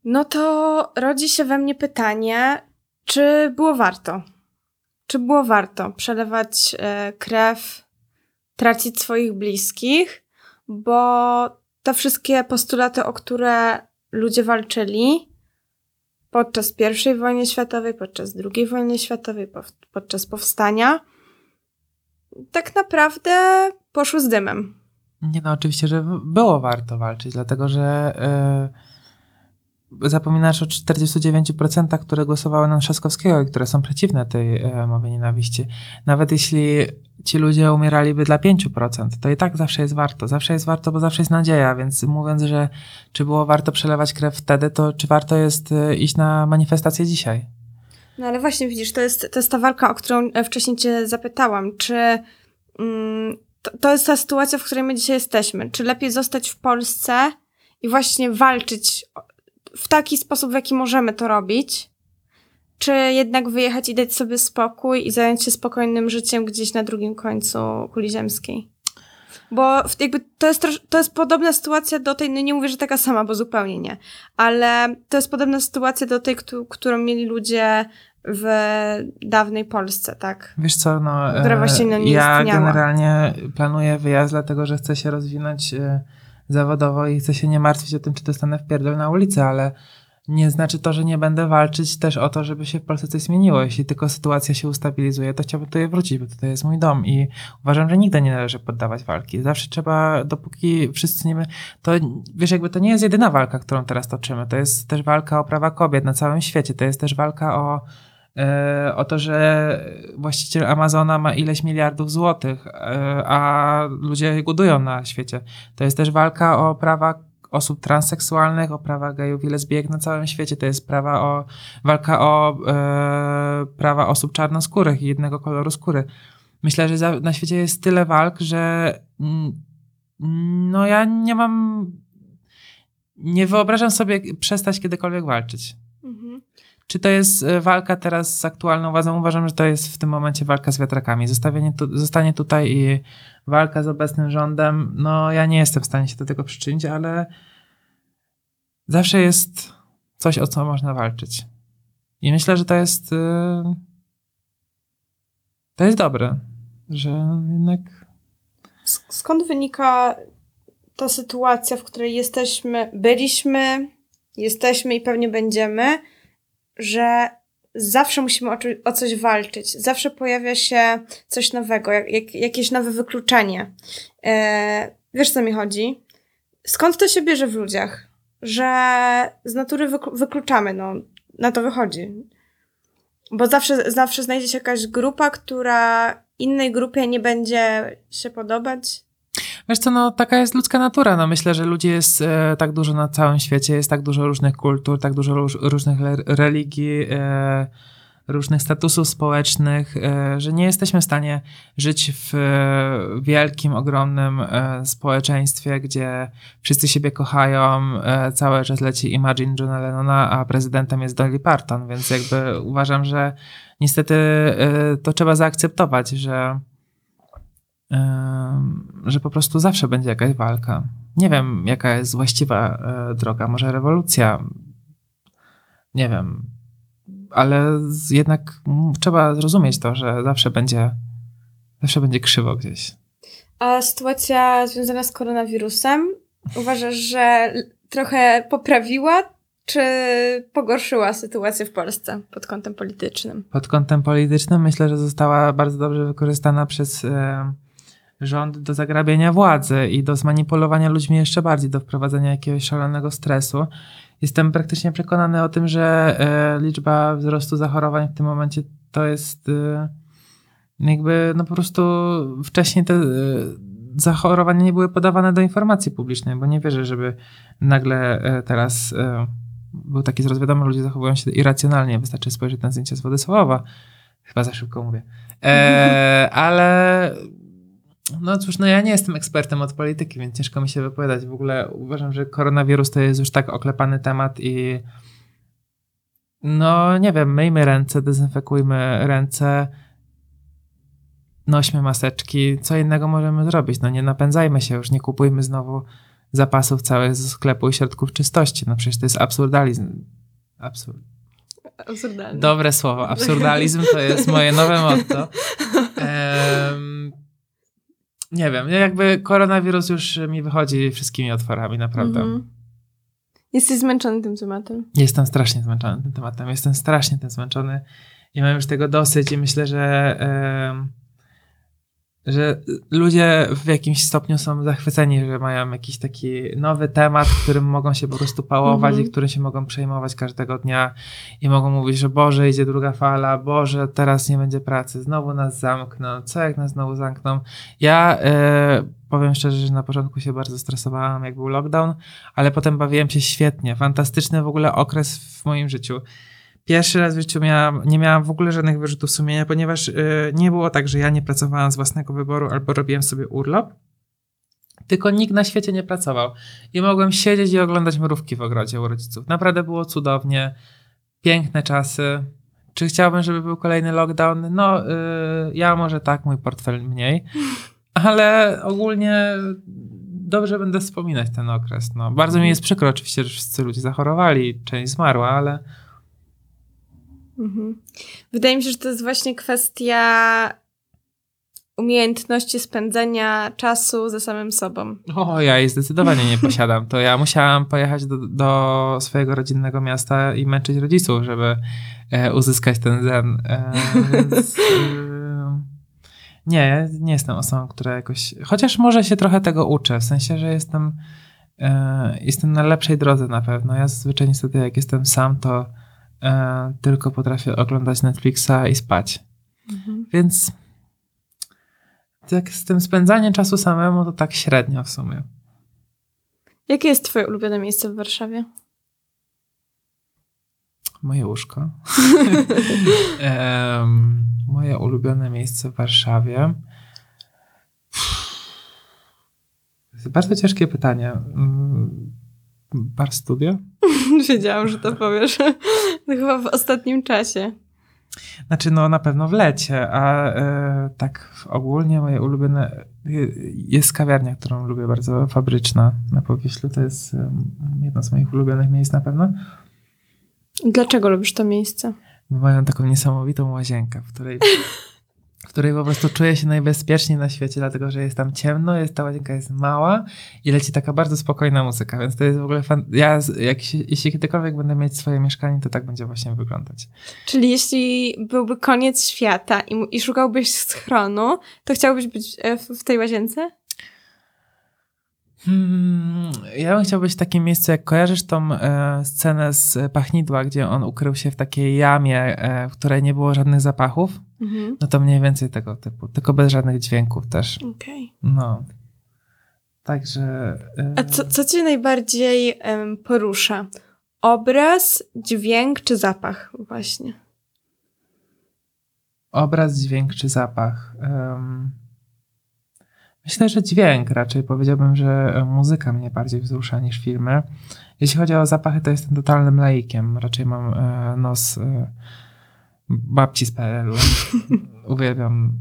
no to rodzi się we mnie pytanie, czy było warto? Czy było warto przelewać yy, krew, tracić swoich bliskich, bo te wszystkie postulaty, o które ludzie walczyli podczas I wojny światowej, podczas II wojny światowej, podczas powstania, tak naprawdę poszły z dymem. Nie no, oczywiście, że było warto walczyć, dlatego że y, zapominasz o 49%, które głosowały na Trzaskowskiego i które są przeciwne tej y, mowie nienawiści. Nawet jeśli ci ludzie umieraliby dla 5%, to i tak zawsze jest warto. Zawsze jest warto, bo zawsze jest nadzieja, więc mówiąc, że czy było warto przelewać krew wtedy, to czy warto jest y, iść na manifestację dzisiaj? No ale właśnie widzisz, to jest, to jest ta walka, o którą e, wcześniej cię zapytałam. Czy mm, to, to jest ta sytuacja, w której my dzisiaj jesteśmy? Czy lepiej zostać w Polsce i właśnie walczyć w taki sposób, w jaki możemy to robić? Czy jednak wyjechać i dać sobie spokój i zająć się spokojnym życiem gdzieś na drugim końcu kuli ziemskiej? Bo jakby to jest, to jest podobna sytuacja do tej, no nie mówię, że taka sama, bo zupełnie nie, ale to jest podobna sytuacja do tej, któ- którą mieli ludzie w dawnej Polsce, tak? Wiesz co, no, Która e, właśnie no nie ja istniała. generalnie planuję wyjazd, dlatego że chcę się rozwinąć e, zawodowo i chcę się nie martwić o tym, czy dostanę w pierdol na ulicy, ale nie znaczy to, że nie będę walczyć też o to, żeby się w Polsce coś zmieniło. Jeśli tylko sytuacja się ustabilizuje, to chciałbym tutaj wrócić, bo tutaj jest mój dom i uważam, że nigdy nie należy poddawać walki. Zawsze trzeba, dopóki wszyscy nie... my- To, wiesz, jakby to nie jest jedyna walka, którą teraz toczymy. To jest też walka o prawa kobiet na całym świecie. To jest też walka o o to, że właściciel Amazona ma ileś miliardów złotych, e, a ludzie głodują na świecie. To jest też walka o prawa osób transseksualnych, o prawa gejów i lesbijek na całym świecie. To jest prawa o, walka o e, prawa osób czarnoskórych i jednego koloru skóry. Myślę, że za, na świecie jest tyle walk, że no ja nie mam, nie wyobrażam sobie przestać kiedykolwiek walczyć. Czy to jest e, walka teraz z aktualną władzą? Uważam, że to jest w tym momencie walka z wiatrakami. Zostawienie tu, zostanie tutaj i walka z obecnym rządem, no ja nie jestem w stanie się do tego przyczynić, ale zawsze jest coś, o co można walczyć. I myślę, że to jest y, to jest dobre, że jednak Skąd wynika ta sytuacja, w której jesteśmy, byliśmy, jesteśmy i pewnie będziemy, że zawsze musimy o, o coś walczyć, zawsze pojawia się coś nowego, jak, jak, jakieś nowe wykluczenie. E, wiesz, co mi chodzi? Skąd to się bierze w ludziach? Że z natury wyklu- wykluczamy, no, na to wychodzi. Bo zawsze, zawsze znajdzie się jakaś grupa, która innej grupie nie będzie się podobać. Wiesz co, no taka jest ludzka natura. No myślę, że ludzi jest e, tak dużo na całym świecie, jest tak dużo różnych kultur, tak dużo róż, różnych le- religii, e, różnych statusów społecznych, e, że nie jesteśmy w stanie żyć w e, wielkim, ogromnym e, społeczeństwie, gdzie wszyscy siebie kochają, e, cały czas leci Imagine Johna Lennona, a prezydentem jest Dolly Parton, więc jakby uważam, że niestety to trzeba zaakceptować, że że po prostu zawsze będzie jakaś walka. Nie wiem, jaka jest właściwa e, droga, może rewolucja. Nie wiem, ale jednak mm, trzeba zrozumieć to, że zawsze będzie, zawsze będzie krzywo gdzieś. A sytuacja związana z koronawirusem, uważasz, że trochę poprawiła, czy pogorszyła sytuację w Polsce pod kątem politycznym? Pod kątem politycznym myślę, że została bardzo dobrze wykorzystana przez e, rząd do zagrabienia władzy i do zmanipulowania ludźmi jeszcze bardziej, do wprowadzenia jakiegoś szalonego stresu. Jestem praktycznie przekonany o tym, że e, liczba wzrostu zachorowań w tym momencie to jest e, jakby no po prostu wcześniej te e, zachorowania nie były podawane do informacji publicznej, bo nie wierzę, żeby nagle teraz był taki zwrot, wiadomo, ludzie zachowują się irracjonalnie, wystarczy spojrzeć na zdjęcie z Władysławowa. Chyba za szybko mówię. E, ale no cóż, no ja nie jestem ekspertem od polityki, więc ciężko mi się wypowiadać. W ogóle uważam, że koronawirus to jest już tak oklepany temat i no nie wiem, myjmy ręce, dezynfekujmy ręce, nośmy maseczki, co innego możemy zrobić? No nie napędzajmy się już, nie kupujmy znowu zapasów całych ze sklepu i środków czystości. No przecież to jest absurdalizm. Absurd. Absurdalne. Dobre słowo. Absurdalizm to jest moje nowe motto. Em, nie wiem, jakby koronawirus już mi wychodzi wszystkimi otworami, naprawdę. Mhm. Jesteś zmęczony tym tematem. Jestem strasznie zmęczony tym tematem. Jestem strasznie tym zmęczony i mam już tego dosyć i myślę, że, em, że ludzie w jakimś stopniu są zachwyceni, że mają jakiś taki nowy temat, którym mogą się po prostu pałować Mhm. i którym się mogą przejmować każdego dnia i mogą mówić, że Boże, idzie druga fala, Boże, teraz nie będzie pracy, znowu nas zamkną, co jak nas znowu zamkną. Ja e, powiem szczerze, że na początku się bardzo stresowałam, jak był lockdown, ale potem bawiłem się świetnie. Fantastyczny w ogóle okres w moim życiu. Pierwszy raz w życiu miałam, nie miałam w ogóle żadnych wyrzutów sumienia, ponieważ y, nie było tak, że ja nie pracowałam z własnego wyboru albo robiłem sobie urlop, tylko nikt na świecie nie pracował. I mogłem siedzieć i oglądać mrówki w ogrodzie u rodziców. Naprawdę było cudownie, piękne czasy. Czy chciałbym, żeby był kolejny lockdown? No, y, ja może tak, mój portfel mniej, ale ogólnie dobrze będę wspominać ten okres. No, bardzo mi jest przykro oczywiście, że wszyscy ludzie zachorowali, część zmarła, ale Mhm. Wydaje mi się, że to jest właśnie kwestia umiejętności spędzenia czasu ze samym sobą. O, ja jej zdecydowanie nie posiadam. To ja musiałam pojechać do, do swojego rodzinnego miasta i męczyć rodziców, żeby e, uzyskać ten zen. E, więc, e, nie, nie jestem osobą, która jakoś. Chociaż może się trochę tego uczę, w sensie, że jestem, e, jestem na lepszej drodze na pewno. Ja zazwyczaj niestety, jak jestem sam, to e, tylko potrafię oglądać Netflixa i spać. Więc tak z tym spędzaniem czasu samemu to tak średnio w sumie. Jakie jest twoje ulubione miejsce w Warszawie? Moje łóżko. Em, moje ulubione miejsce w Warszawie. To jest bardzo ciężkie pytanie. Bar studio? Wiedziałam, że to powiesz. No chyba w ostatnim czasie. Znaczy, no na pewno w lecie, a e, tak ogólnie moje ulubione. je- Jest kawiarnia, którą lubię bardzo, fabryczna na Powieślu. To jest em, jedno z moich ulubionych miejsc na pewno. Dlaczego lubisz to miejsce? bo mają taką niesamowitą łazienkę, w której, w której po prostu czuję się najbezpieczniej na świecie, dlatego że jest tam ciemno, jest, ta łazienka jest mała i leci taka bardzo spokojna muzyka, więc to jest w ogóle fan... Ja, jak się, jeśli kiedykolwiek będę mieć swoje mieszkanie, to tak będzie właśnie wyglądać. Czyli jeśli byłby koniec świata i, i szukałbyś schronu, to chciałbyś być e, w tej łazience? Hmm, ja bym chciał być w takim miejscu, jak kojarzysz tą e, scenę z Pachnidła, gdzie on ukrył się w takiej jamie, e, w której nie było żadnych zapachów, Mhm. no to mniej więcej tego typu, tylko bez żadnych dźwięków też. Okej. No. Także... e, A co, co cię najbardziej porusza? Obraz, dźwięk czy zapach właśnie? Obraz, dźwięk czy zapach? Myślę, że dźwięk raczej. Powiedziałbym, że e, muzyka mnie bardziej wzrusza niż filmy. Jeśli chodzi o zapachy, to jestem totalnym laikiem. Raczej mam e, nos e, babci z PRL-u. Uwielbiam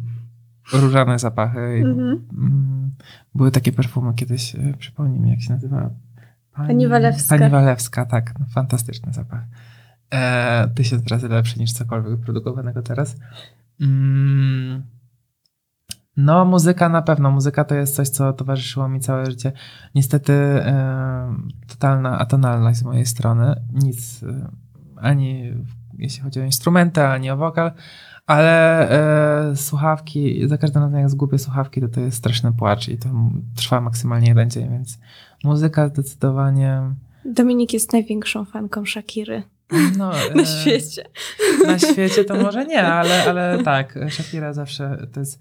różane zapachy. Mhm. mm, były takie perfumy kiedyś, e, przypomnij mi jak się nazywa. Pani Walewska. Pani Walewska, tak. No, fantastyczny zapach. E, tysiąc razy lepszy niż cokolwiek produkowanego teraz. Mm, no, muzyka na pewno. Muzyka to jest coś, co towarzyszyło mi całe życie. Niestety e, totalna atonalność z mojej strony. Nic, e, ani jeśli chodzi o instrumenty, ani o wokal, ale e, słuchawki, za każdym razem jak zgubię słuchawki, to to jest straszny płacz i to trwa maksymalnie jeden dzień, więc muzyka zdecydowanie... Dominik jest największą fanką Shakiry No, na e, świecie. Na świecie to może nie, ale, ale tak, Shakira zawsze to jest,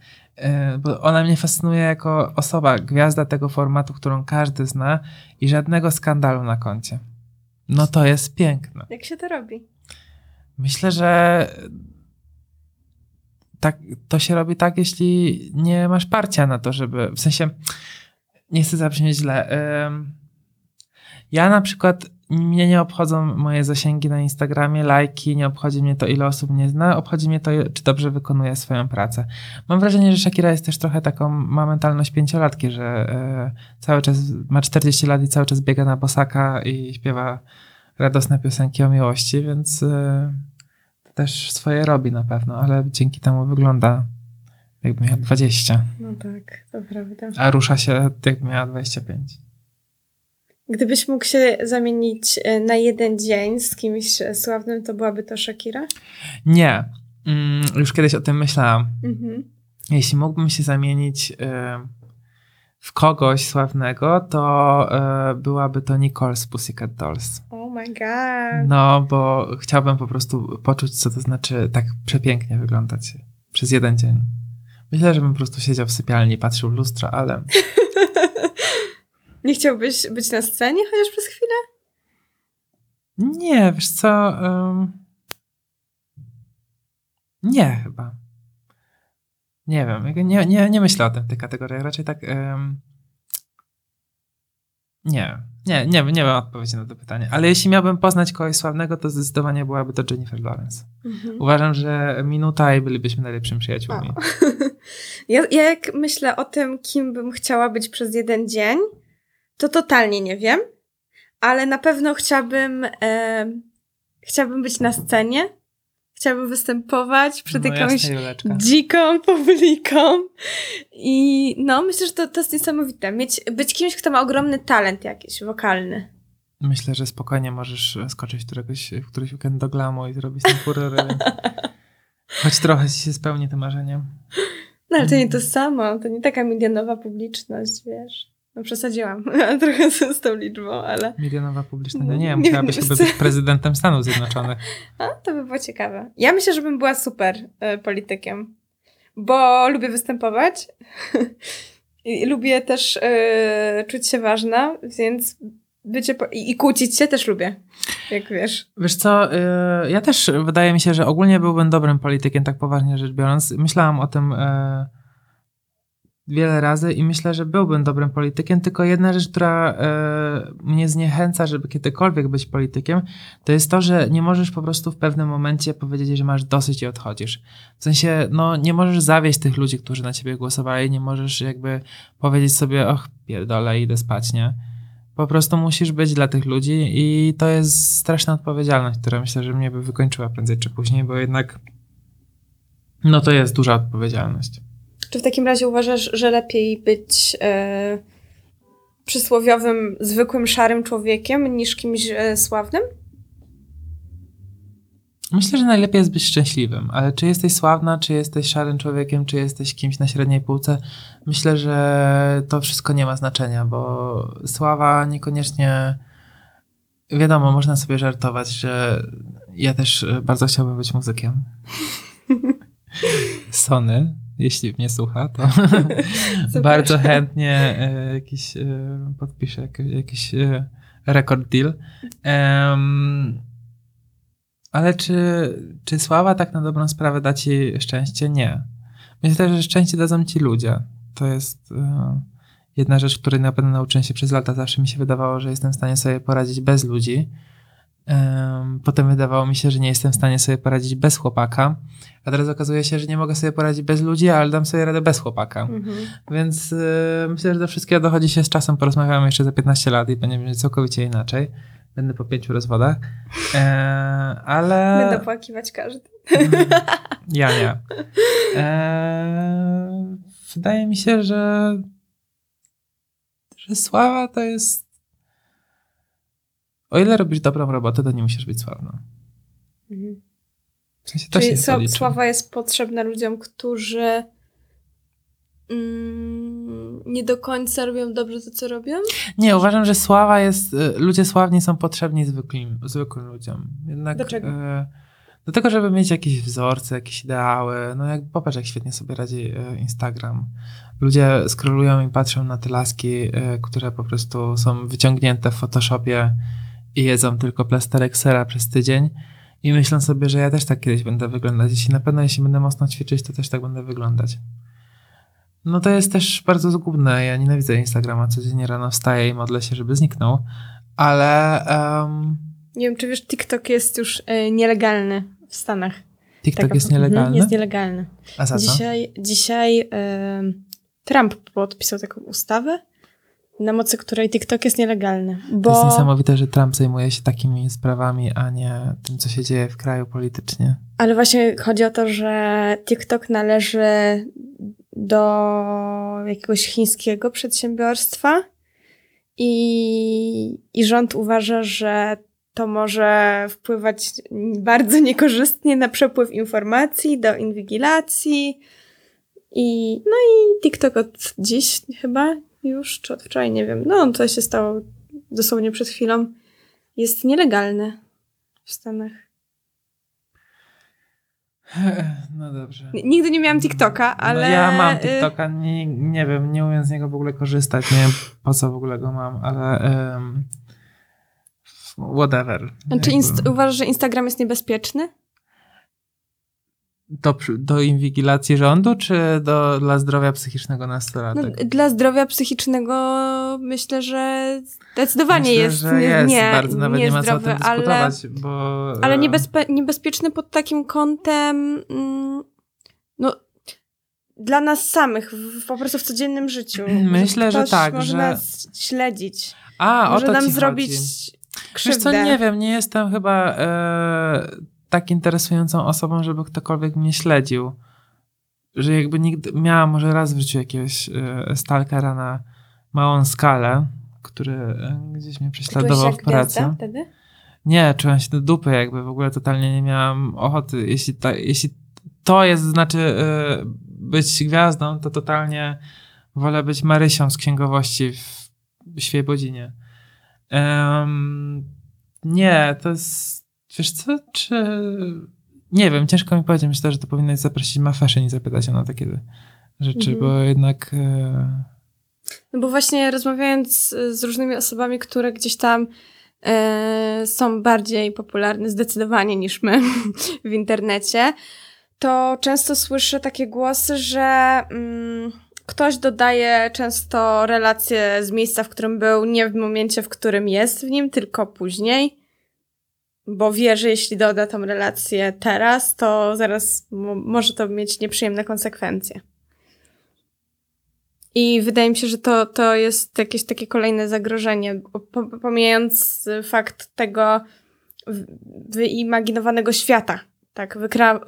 bo ona mnie fascynuje jako osoba, gwiazda tego formatu, którą każdy zna i żadnego skandalu na koncie. No to jest piękne. Jak się to robi? Myślę, że tak, to się robi tak, jeśli nie masz parcia na to, żeby, w sensie, nie chcę zabrzmieć źle. Ym, ja na przykład, mnie nie obchodzą moje zasięgi na Instagramie, lajki, nie obchodzi mnie to, ile osób mnie zna, obchodzi mnie to, czy dobrze wykonuję swoją pracę. Mam wrażenie, że Shakira jest też trochę taką, ma mentalność pięciolatki, że e, cały czas ma 40 lat i cały czas biega na bosaka i śpiewa radosne piosenki o miłości, więc e, też swoje robi na pewno, ale dzięki temu wygląda jakby miała 20, No tak, to prawda. a rusza się jakby miała 25. Gdybyś mógł się zamienić e, na jeden dzień z kimś e, sławnym, to byłaby to Shakira? Nie, mm, już kiedyś o tym myślałam. Mhm. Jeśli mógłbym się zamienić y, w kogoś sławnego, to y, byłaby to Nicole z Pussycat Dolls. Oh my god. No, bo chciałbym po prostu poczuć, co to znaczy tak przepięknie wyglądać przez jeden dzień. Myślę, że bym po prostu siedział w sypialni i patrzył w lustro, ale Nie chciałbyś być na scenie chociaż przez chwilę? nie, wiesz co... ym, nie, chyba. Nie wiem, nie, nie, nie myślę o tym w tych kategoriach, raczej tak... ym, nie, nie, nie, nie mam odpowiedzi na to pytanie. Ale jeśli miałbym poznać kogoś sławnego, to zdecydowanie byłaby to Jennifer Lawrence. Mhm. Uważam, że minuta i bylibyśmy najlepszymi przyjaciółmi. Ja, ja jak myślę o tym, kim bym chciała być przez jeden dzień, to totalnie nie wiem, ale na pewno chciałabym, e, chciałabym być na scenie, chciałabym występować przed No jakąś jasne, dziką publiką. I no, myślę, że to, to jest niesamowite. Mieć, być kimś, kto ma ogromny talent jakiś, wokalny. Myślę, że spokojnie możesz skoczyć któregoś, w któryś weekend do glamu i zrobić tam furorę. Choć trochę się spełni to marzenie. No ale to nie to samo, to nie taka milionowa publiczność, wiesz. No przesadziłam trochę z, tą liczbą, ale Milionowa publiczność. No, nie wiem, musiałabyś chyba być prezydentem Stanów Zjednoczonych. a, to by było ciekawe. Ja myślę, że bym była super e, politykiem, bo lubię występować i lubię też e, czuć się ważna, więc bycie po- i, i kłócić się też lubię, jak wiesz. Wiesz co, y, ja też wydaje mi się, że ogólnie byłbym dobrym politykiem, tak poważnie rzecz biorąc. Myślałam o tym y, wiele razy i myślę, że byłbym dobrym politykiem, tylko jedna rzecz, która y, mnie zniechęca, żeby kiedykolwiek być politykiem, to jest to, że nie możesz po prostu w pewnym momencie powiedzieć, że masz dosyć i odchodzisz. W sensie, no nie możesz zawieść tych ludzi, którzy na ciebie głosowali, nie możesz jakby powiedzieć sobie, och, pierdolę, idę spać, nie? Po prostu musisz być dla tych ludzi i to jest straszna odpowiedzialność, która myślę, że mnie by wykończyła prędzej czy później, bo jednak no to jest duża odpowiedzialność. Czy w takim razie uważasz, że lepiej być e, przysłowiowym, zwykłym, szarym człowiekiem niż kimś e, sławnym? Myślę, że najlepiej jest być szczęśliwym, ale czy jesteś sławna, czy jesteś szarym człowiekiem, czy jesteś kimś na średniej półce, myślę, że to wszystko nie ma znaczenia, bo sława niekoniecznie. Wiadomo, można sobie żartować, że ja też e, bardzo chciałbym być muzykiem. Sony, jeśli mnie słucha, to bardzo chętnie e, jakiś e, podpiszę jakiś, e, record deal. Em, ale czy, czy sława tak na dobrą sprawę da ci szczęście? Nie. Myślę, że szczęście dadzą ci ludzie. To jest jedna rzecz, której na pewno nauczyłem się przez lata. Zawsze mi się wydawało, że jestem w stanie sobie poradzić bez ludzi. Em, Potem wydawało mi się, że nie jestem w stanie sobie poradzić bez chłopaka. A teraz okazuje się, że nie mogę sobie poradzić bez ludzi, ale dam sobie radę bez chłopaka. Mhm. Więc y, myślę, że do wszystkiego dochodzi się z czasem. Porozmawiamy jeszcze za 15 lat i będzie całkowicie inaczej. Będę po pięciu rozwodach. E, ale. Będę płakiwać każdy. Ja nie. E, wydaje mi się, że. że sława to jest. O ile robisz dobrą robotę, to nie musisz być sławna. Mhm. W sensie to Czyli się sława jest potrzebna ludziom, którzy mm, nie do końca robią dobrze to, co robią? Nie, uważam, że sława jest. y, Ludzie sławni są potrzebni zwykłym, zwykłym ludziom. Jednak. Do czego? y, Do tego, żeby mieć jakieś wzorce, jakieś ideały. No jak popatrz, jak świetnie sobie radzi y, Instagram. Ludzie scrollują i patrzą na te laski, y, które po prostu są wyciągnięte w Photoshopie i jedzą tylko plasterek sera przez tydzień. I myślą sobie, że ja też tak kiedyś będę wyglądać. Jeśli na pewno, jeśli będę mocno ćwiczyć, to też tak będę wyglądać. No to jest też bardzo zgubne. Ja nienawidzę Instagrama. Codziennie rano wstaję i modlę się, żeby zniknął. Ale em, Nie wiem, czy wiesz, TikTok jest już e, nielegalny w Stanach. TikTok Taka- jest Mhm, nielegalny? Jest nielegalny. A za co? Dzisiaj, dzisiaj em, Trump podpisał taką ustawę, na mocy której TikTok jest nielegalny. Bo... To jest niesamowite, że Trump zajmuje się takimi sprawami, a nie tym, co się dzieje w kraju politycznie. Ale właśnie chodzi o to, że TikTok należy do jakiegoś chińskiego przedsiębiorstwa i, i rząd uważa, że to może wpływać bardzo niekorzystnie na przepływ informacji, do inwigilacji. I, no i TikTok od dziś chyba już, czy od wczoraj, nie wiem. No, to się stało dosłownie przed chwilą. Jest nielegalny w Stanach. No dobrze. Nigdy nie miałam TikToka, ale. No ja mam y, TikToka, nie, nie wiem, nie umiem z niego w ogóle korzystać, nie wiem po co w ogóle go mam, ale em, whatever. Czy inst- uważasz, że Instagram jest niebezpieczny? Do, do inwigilacji rządu, czy do, dla zdrowia psychicznego No, nastolatek? dla zdrowia psychicznego myślę, że zdecydowanie Myślę, jest, że nie, jest nie, bardzo, nawet nie, ma co o tym ale, bo... ale e, niebezpe- niebezpieczny pod takim kątem, mm, no, dla nas samych, w, po prostu w codziennym życiu. Myślę, że ktoś tak, może że- nas śledzić, A, może to nam zrobić chodzi. krzywdę. Wiesz co, nie wiem, nie jestem chyba e, tak interesującą osobą, żeby ktokolwiek mnie śledził. Że jakby nigdy, miałam może raz w życiu jakiegoś y, stalkera na małą skalę, który y, gdzieś mnie prześladował w pracy. wtedy? Nie, czułem się do dupy jakby, w ogóle totalnie nie miałam ochoty. Jeśli, ta, jeśli to jest, znaczy y, być gwiazdą, to totalnie wolę być Marysią z księgowości w Świebodzinie. Um, nie, to jest, wiesz co, czy... Nie wiem, ciężko mi powiedzieć. Myślę, że to powinnaś zaprosić Mafashion i zapytać ją na takie rzeczy, Mhm. bo jednak... E, No bo właśnie rozmawiając z, z różnymi osobami, które gdzieś tam e, są bardziej popularne zdecydowanie niż my w internecie, to często słyszę takie głosy, że mm, ktoś dodaje często relacje z miejsca, w którym był, nie w momencie, w którym jest w nim, tylko później. Bo wie, że jeśli doda tą relację teraz, to zaraz mo- może to mieć nieprzyjemne konsekwencje. I wydaje mi się, że to, to jest jakieś takie kolejne zagrożenie, po- pomijając fakt tego wyimaginowanego świata, tak,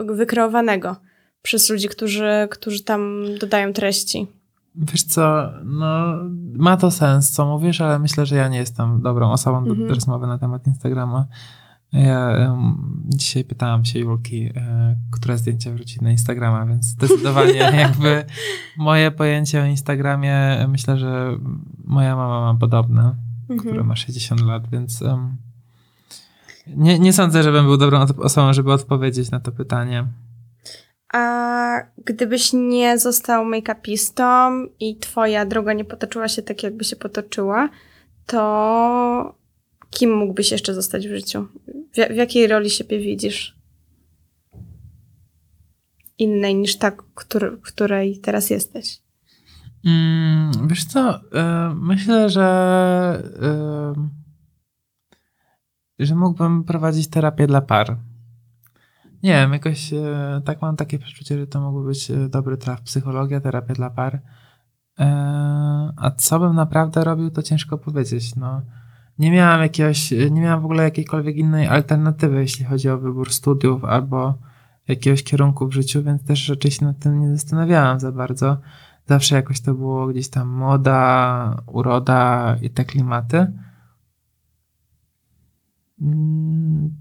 wykreowanego przez ludzi, którzy, którzy tam dodają treści. Wiesz co, no ma to sens, co mówisz, ale myślę, że ja nie jestem dobrą osobą do Mhm. rozmowy na temat Instagrama. Ja em, dzisiaj pytałam się Julki, e, które zdjęcie wrzuci na Instagrama, więc zdecydowanie jakby moje pojęcie o Instagramie, myślę, że moja mama ma podobne, która Mhm. ma 60 lat, więc em, nie, nie sądzę, żebym był dobrą osobą, żeby odpowiedzieć na to pytanie. A gdybyś nie został make-upistą i twoja droga nie potoczyła się tak, jakby się potoczyła, to kim mógłbyś jeszcze zostać w życiu? W, w jakiej roli siebie widzisz? Innej niż ta, który, której teraz jesteś. Mm, wiesz co, e, myślę, że e, że mógłbym prowadzić terapię dla par. Nie wiem, jakoś e, tak mam takie przeczucie, że to mógłby być dobry traf. Psychologia, terapia dla par. A co bym naprawdę robił, to ciężko powiedzieć. No, nie miałam jakiegoś, nie miałam w ogóle jakiejkolwiek innej alternatywy, jeśli chodzi o wybór studiów albo jakiegoś kierunku w życiu, więc też raczej się nad tym nie zastanawiałam za bardzo. Zawsze jakoś to było gdzieś tam moda, uroda i te klimaty. Mm,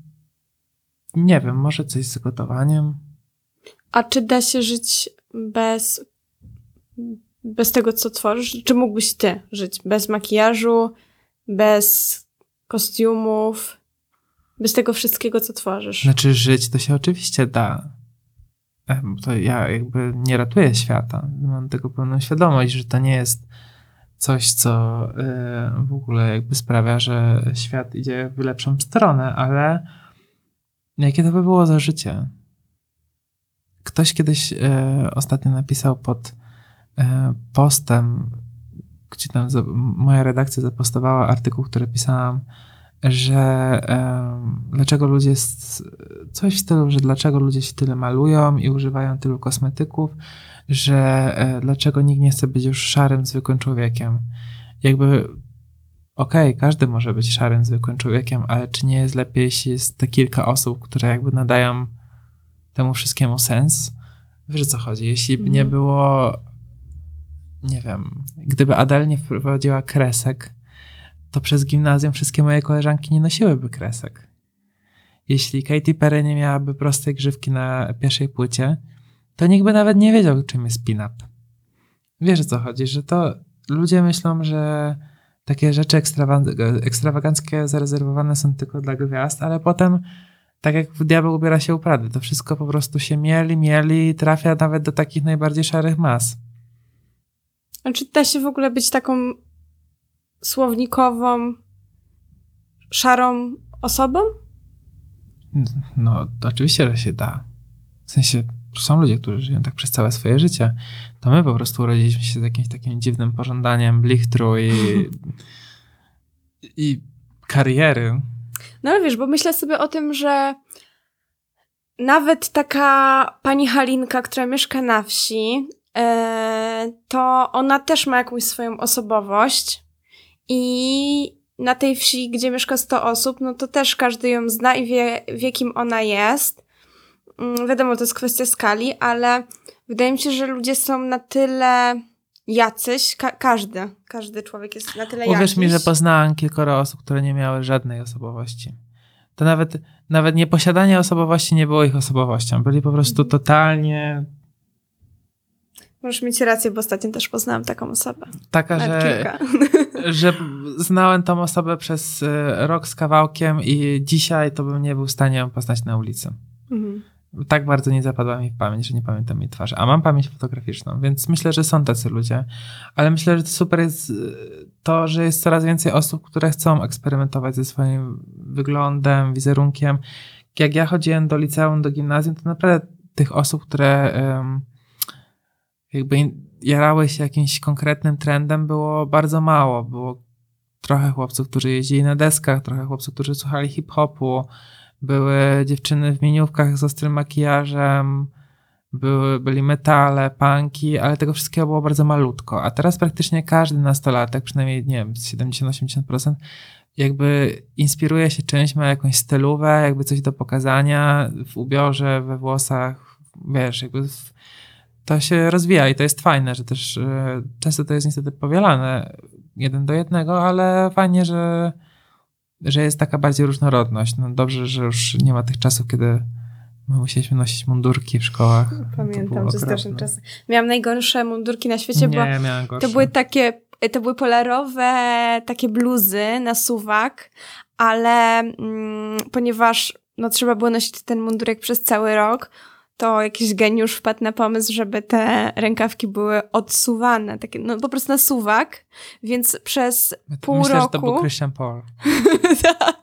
Nie wiem, może coś z gotowaniem. A czy da się żyć bez, bez tego, co tworzysz? Czy mógłbyś ty żyć bez makijażu, bez kostiumów, bez tego wszystkiego, co tworzysz? Znaczy, żyć to się oczywiście da. To ja jakby nie ratuję świata. Mam tego pełną świadomość, że to nie jest coś, co y, w ogóle jakby sprawia, że świat idzie w lepszą stronę, ale jakie to by było za życie? Ktoś kiedyś y, ostatnio napisał pod y, postem, gdzie tam za, moja redakcja zapostowała artykuł, który pisałam, że em, dlaczego ludzie, coś w stylu, że dlaczego ludzie się tyle malują i używają tylu kosmetyków, że e, dlaczego nikt nie chce być już szarym, zwykłym człowiekiem. Jakby, okej, każdy może być szarym, zwykłym człowiekiem, ale czy nie jest lepiej, jeśli jest te kilka osób, które jakby nadają temu wszystkiemu sens? Wiesz o co chodzi? Jeśli by nie Mhm. było, nie wiem, gdyby Adele nie wprowadziła kresek, to przez gimnazjum wszystkie moje koleżanki nie nosiłyby kresek. Jeśli Katy Perry nie miałaby prostej grzywki na pierwszej płycie, to nikt by nawet nie wiedział, czym jest pin-up. Wiesz o co chodzi, że to ludzie myślą, że takie rzeczy ekstrawa- ekstrawaganckie zarezerwowane są tylko dla gwiazd, ale potem, tak jak Diabeł ubiera się u Prady, to wszystko po prostu się mieli, mieli i trafia nawet do takich najbardziej szarych mas. A czy da się w ogóle być taką słownikową, szarą osobą? No, to oczywiście, że się da. W sensie, są ludzie, którzy żyją tak przez całe swoje życie. To my po prostu urodziliśmy się z jakimś takim dziwnym pożądaniem blichtru i, i kariery. No ale wiesz, bo myślę sobie o tym, że nawet taka pani Halinka, która mieszka na wsi, to ona też ma jakąś swoją osobowość i na tej wsi, gdzie mieszka 100 osób, no to też każdy ją zna i wie, wie kim ona jest. Mm, Wiadomo, to jest kwestia skali, ale wydaje mi się, że ludzie są na tyle jacyś, ka- każdy, każdy człowiek jest na tyle Uwierz jakiś. mi, że poznałam kilkoro osób, które nie miały żadnej osobowości. To nawet, nawet nieposiadanie osobowości nie było ich osobowością. Byli po prostu Mhm. totalnie Możesz mieć rację, bo ostatnio też poznałam taką osobę. taka, Nawet że, kilka. że znałem tą osobę przez e, rok z kawałkiem i dzisiaj to bym nie był w stanie ją poznać na ulicy. Mhm. Tak bardzo nie zapadła mi w pamięć, że nie pamiętam jej twarzy. A mam pamięć fotograficzną, więc myślę, że są tacy ludzie. Ale myślę, że to super jest e, to, że jest coraz więcej osób, które chcą eksperymentować ze swoim wyglądem, wizerunkiem. Jak ja chodziłem do liceum, do gimnazjum, to naprawdę tych osób, które em, jakby jarały się jakimś konkretnym trendem, było bardzo mało. Było trochę chłopców, którzy jeździli na deskach, trochę chłopców, którzy słuchali hip-hopu, były dziewczyny w miniówkach z ostrym makijażem, były, byli metale, punki, ale tego wszystkiego było bardzo malutko. A teraz praktycznie każdy nastolatek, przynajmniej nie wiem, 70-80%, jakby inspiruje się czymś, ma jakąś stylówę, jakby coś do pokazania w ubiorze, we włosach, wiesz, jakby w, to się rozwija i to jest fajne, że też e, często to jest niestety powielane jeden do jednego, ale fajnie, że, że jest taka bardziej różnorodność. No dobrze, że już nie ma tych czasów, kiedy my musieliśmy nosić mundurki w szkołach. Pamiętam straszne okropne. czasy. Miałam najgorsze mundurki na świecie, bo Nie, miałem gorsze. To były takie, to były polarowe takie bluzy na suwak, ale mm, ponieważ no, trzeba było nosić ten mundurek przez cały rok, to jakiś geniusz wpadł na pomysł, żeby te rękawki były odsuwane, takie, no po prostu na suwak, więc przez pół Myślę, roku... że to był Christian Paul. tak,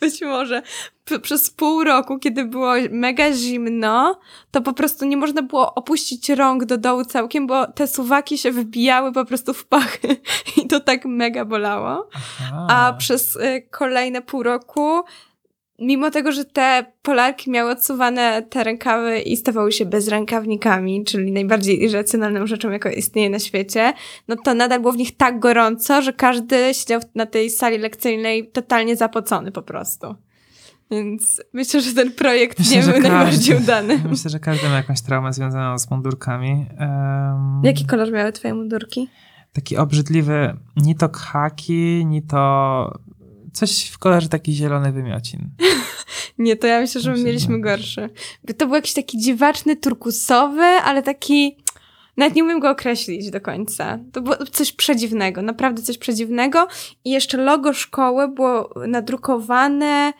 być może. P- przez pół roku, kiedy było mega zimno, to po prostu nie można było opuścić rąk do dołu całkiem, bo te suwaki się wbijały po prostu w pachy i to tak mega bolało. Aha. A przez y, kolejne pół roku, mimo tego, że te polarki miały odsuwane te rękawy i stawały się bezrękawnikami, czyli najbardziej irracjonalną rzeczą, jaka istnieje na świecie, no to nadal było w nich tak gorąco, że każdy siedział na tej sali lekcyjnej totalnie zapocony po prostu. Więc myślę, że ten projekt Myślę, nie był każdy. najbardziej udany. Myślę, że każdy ma jakąś traumę związaną z mundurkami. Em, Jaki kolor miały twoje mundurki? Taki obrzydliwy, ni to khaki, ni to coś w kolorze taki zielony wymiocin. Nie, to ja myślę, że my mieliśmy że- gorszy. To był jakiś taki dziwaczny, turkusowy, ale taki... Nawet nie umiem go określić do końca. To było coś przedziwnego, naprawdę coś przedziwnego. I jeszcze logo szkoły było nadrukowane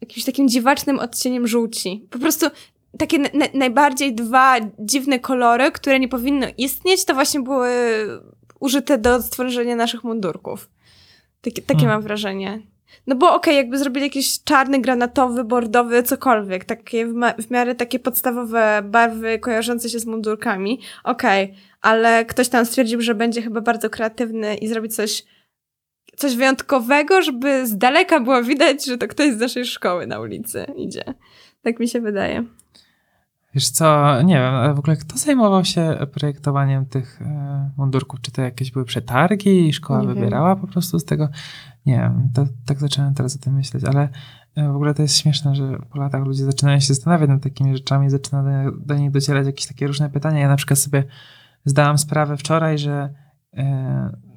jakimś takim dziwacznym odcieniem żółci. Po prostu takie na, najbardziej dwa dziwne kolory, które nie powinny istnieć, to właśnie były użyte do stworzenia naszych mundurków. Takie, takie Hmm. mam wrażenie. No bo okej, jakby zrobili jakiś czarny, granatowy, bordowy, cokolwiek. Takie w, w miarę takie podstawowe barwy kojarzące się z mundurkami. Okej, ale ktoś tam stwierdził, że będzie chyba bardzo kreatywny i zrobi coś, coś wyjątkowego, żeby z daleka było widać, że to ktoś z naszej szkoły na ulicy idzie. Tak mi się wydaje. Wiesz co, nie wiem, ale w ogóle kto zajmował się projektowaniem tych e, mundurków? Czy to jakieś były przetargi i szkoła Nie wiem. wybierała po prostu z tego? Nie wiem, to, tak zacząłem teraz o tym myśleć, ale e, w ogóle to jest śmieszne, że po latach ludzie zaczynają się zastanawiać nad takimi rzeczami, zaczyna do, do nich docierać jakieś takie różne pytania. Ja na przykład sobie zdałam sprawę wczoraj, że e,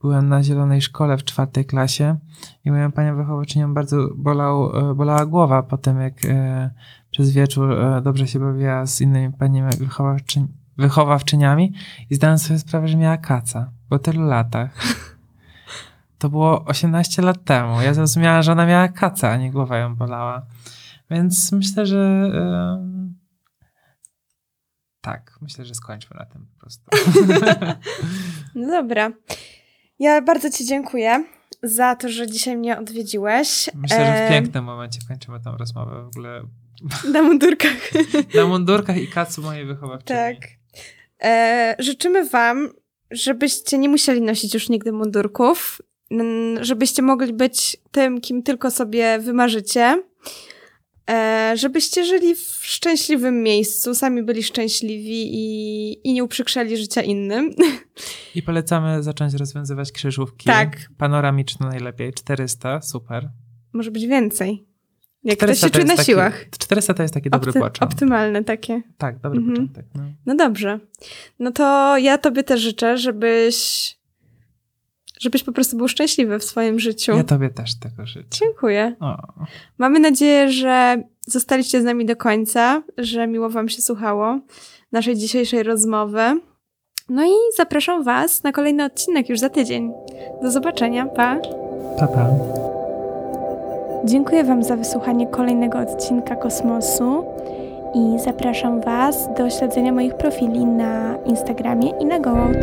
byłem na zielonej szkole w czwartej klasie i moją panią wychowawczynią bardzo bolał, e, bolała głowa po tym, jak e, przez wieczór e, dobrze się bawiła z innymi paniami wychowawczy, wychowawczyniami i zdałem sobie sprawę, że miała kaca po tylu latach. To było 18 lat temu. Ja zrozumiałam, że ona miała kaca, a nie głowa ją bolała. Więc myślę, że tak, myślę, że skończmy na tym po prostu. No dobra. Ja bardzo Ci dziękuję za to, że dzisiaj mnie odwiedziłeś. Myślę, że w pięknym momencie kończymy tę rozmowę w ogóle Na mundurkach. na mundurkach i kacu mojej wychowawczyni. Tak. E, życzymy Wam, żebyście nie musieli nosić już nigdy mundurków, żebyście mogli być tym, kim tylko sobie wymarzycie. E, żebyście żyli w szczęśliwym miejscu, sami byli szczęśliwi i, i nie uprzykrzali życia innym. I polecamy zacząć rozwiązywać krzyżówki. Tak. Panoramiczne najlepiej. 400, super. Może być więcej. Jak ktoś 400 się czuje na taki- siłach. 400 to jest taki dobry Opty- początek. optymalne takie. Tak, dobry Mhm. początek. No. No dobrze. No to ja tobie też życzę, żebyś żebyś po prostu był szczęśliwy w swoim życiu. Ja tobie też tego życzę. Dziękuję. O. Mamy nadzieję, że zostaliście z nami do końca, że miło wam się słuchało naszej dzisiejszej rozmowy. No i zapraszam was na kolejny odcinek już za tydzień. Do zobaczenia. Pa! Pa, pa. Dziękuję Wam za wysłuchanie kolejnego odcinka Kosmosu i zapraszam Was do śledzenia moich profili na Instagramie i na Goat.